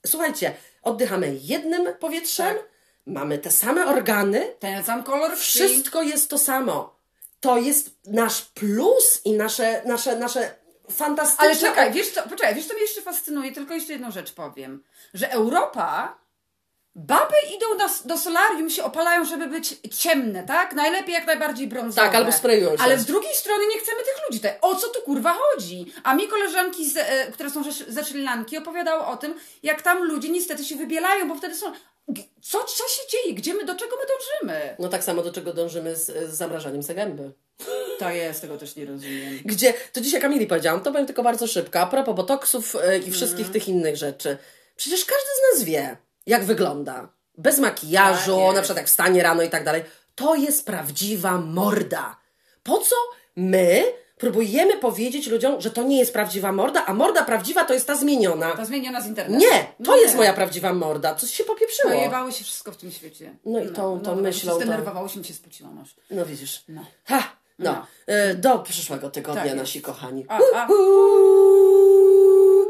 Słuchajcie, oddychamy jednym powietrzem, Tak. Mamy te same organy, Ten sam kolor wszystko jest to samo. To jest nasz plus i nasze, nasze, nasze fantastyczne... Ale czekaj, wiesz co, poczekaj, wiesz co mnie jeszcze fascynuje, tylko jeszcze jedną rzecz powiem. Że Europa, baby idą na, do solarium, się opalają, żeby być ciemne, tak? Najlepiej jak najbardziej brązowe. Tak, albo sprayują się. Ale z drugiej strony nie chcemy tych ludzi. Tutaj. O co tu kurwa chodzi? A mi koleżanki, z, e, które są ze- ze Sri Lanki, opowiadały o tym, jak tam ludzie niestety się wybielają, bo wtedy są... Co, co się dzieje? Gdzie my, do czego my dążymy? No tak samo do czego dążymy z, z zamrażaniem zagęby. To jest, tego też nie rozumiem. Gdzie, to dzisiaj Kamili powiedziałam, to powiem tylko bardzo szybko, a propos botoksów e, i wszystkich tych innych rzeczy. Przecież każdy z nas wie, jak wygląda. Bez makijażu, Tak na przykład jak wstanie rano i tak dalej. To jest prawdziwa morda. Po co my próbujemy powiedzieć ludziom, że to nie jest prawdziwa morda, a morda prawdziwa to jest ta zmieniona. To zmieniona z internetu. Nie, to Nie. jest moja prawdziwa morda. Coś się popieprzyło. Pojebało się wszystko w tym świecie. No i tą- tą no, myślą, się to- Zdenerwowało się, się spociłam aż. No widzisz. No. Ha! No. No. E, Do przyszłego tygodnia, Tak nasi kochani. A, a.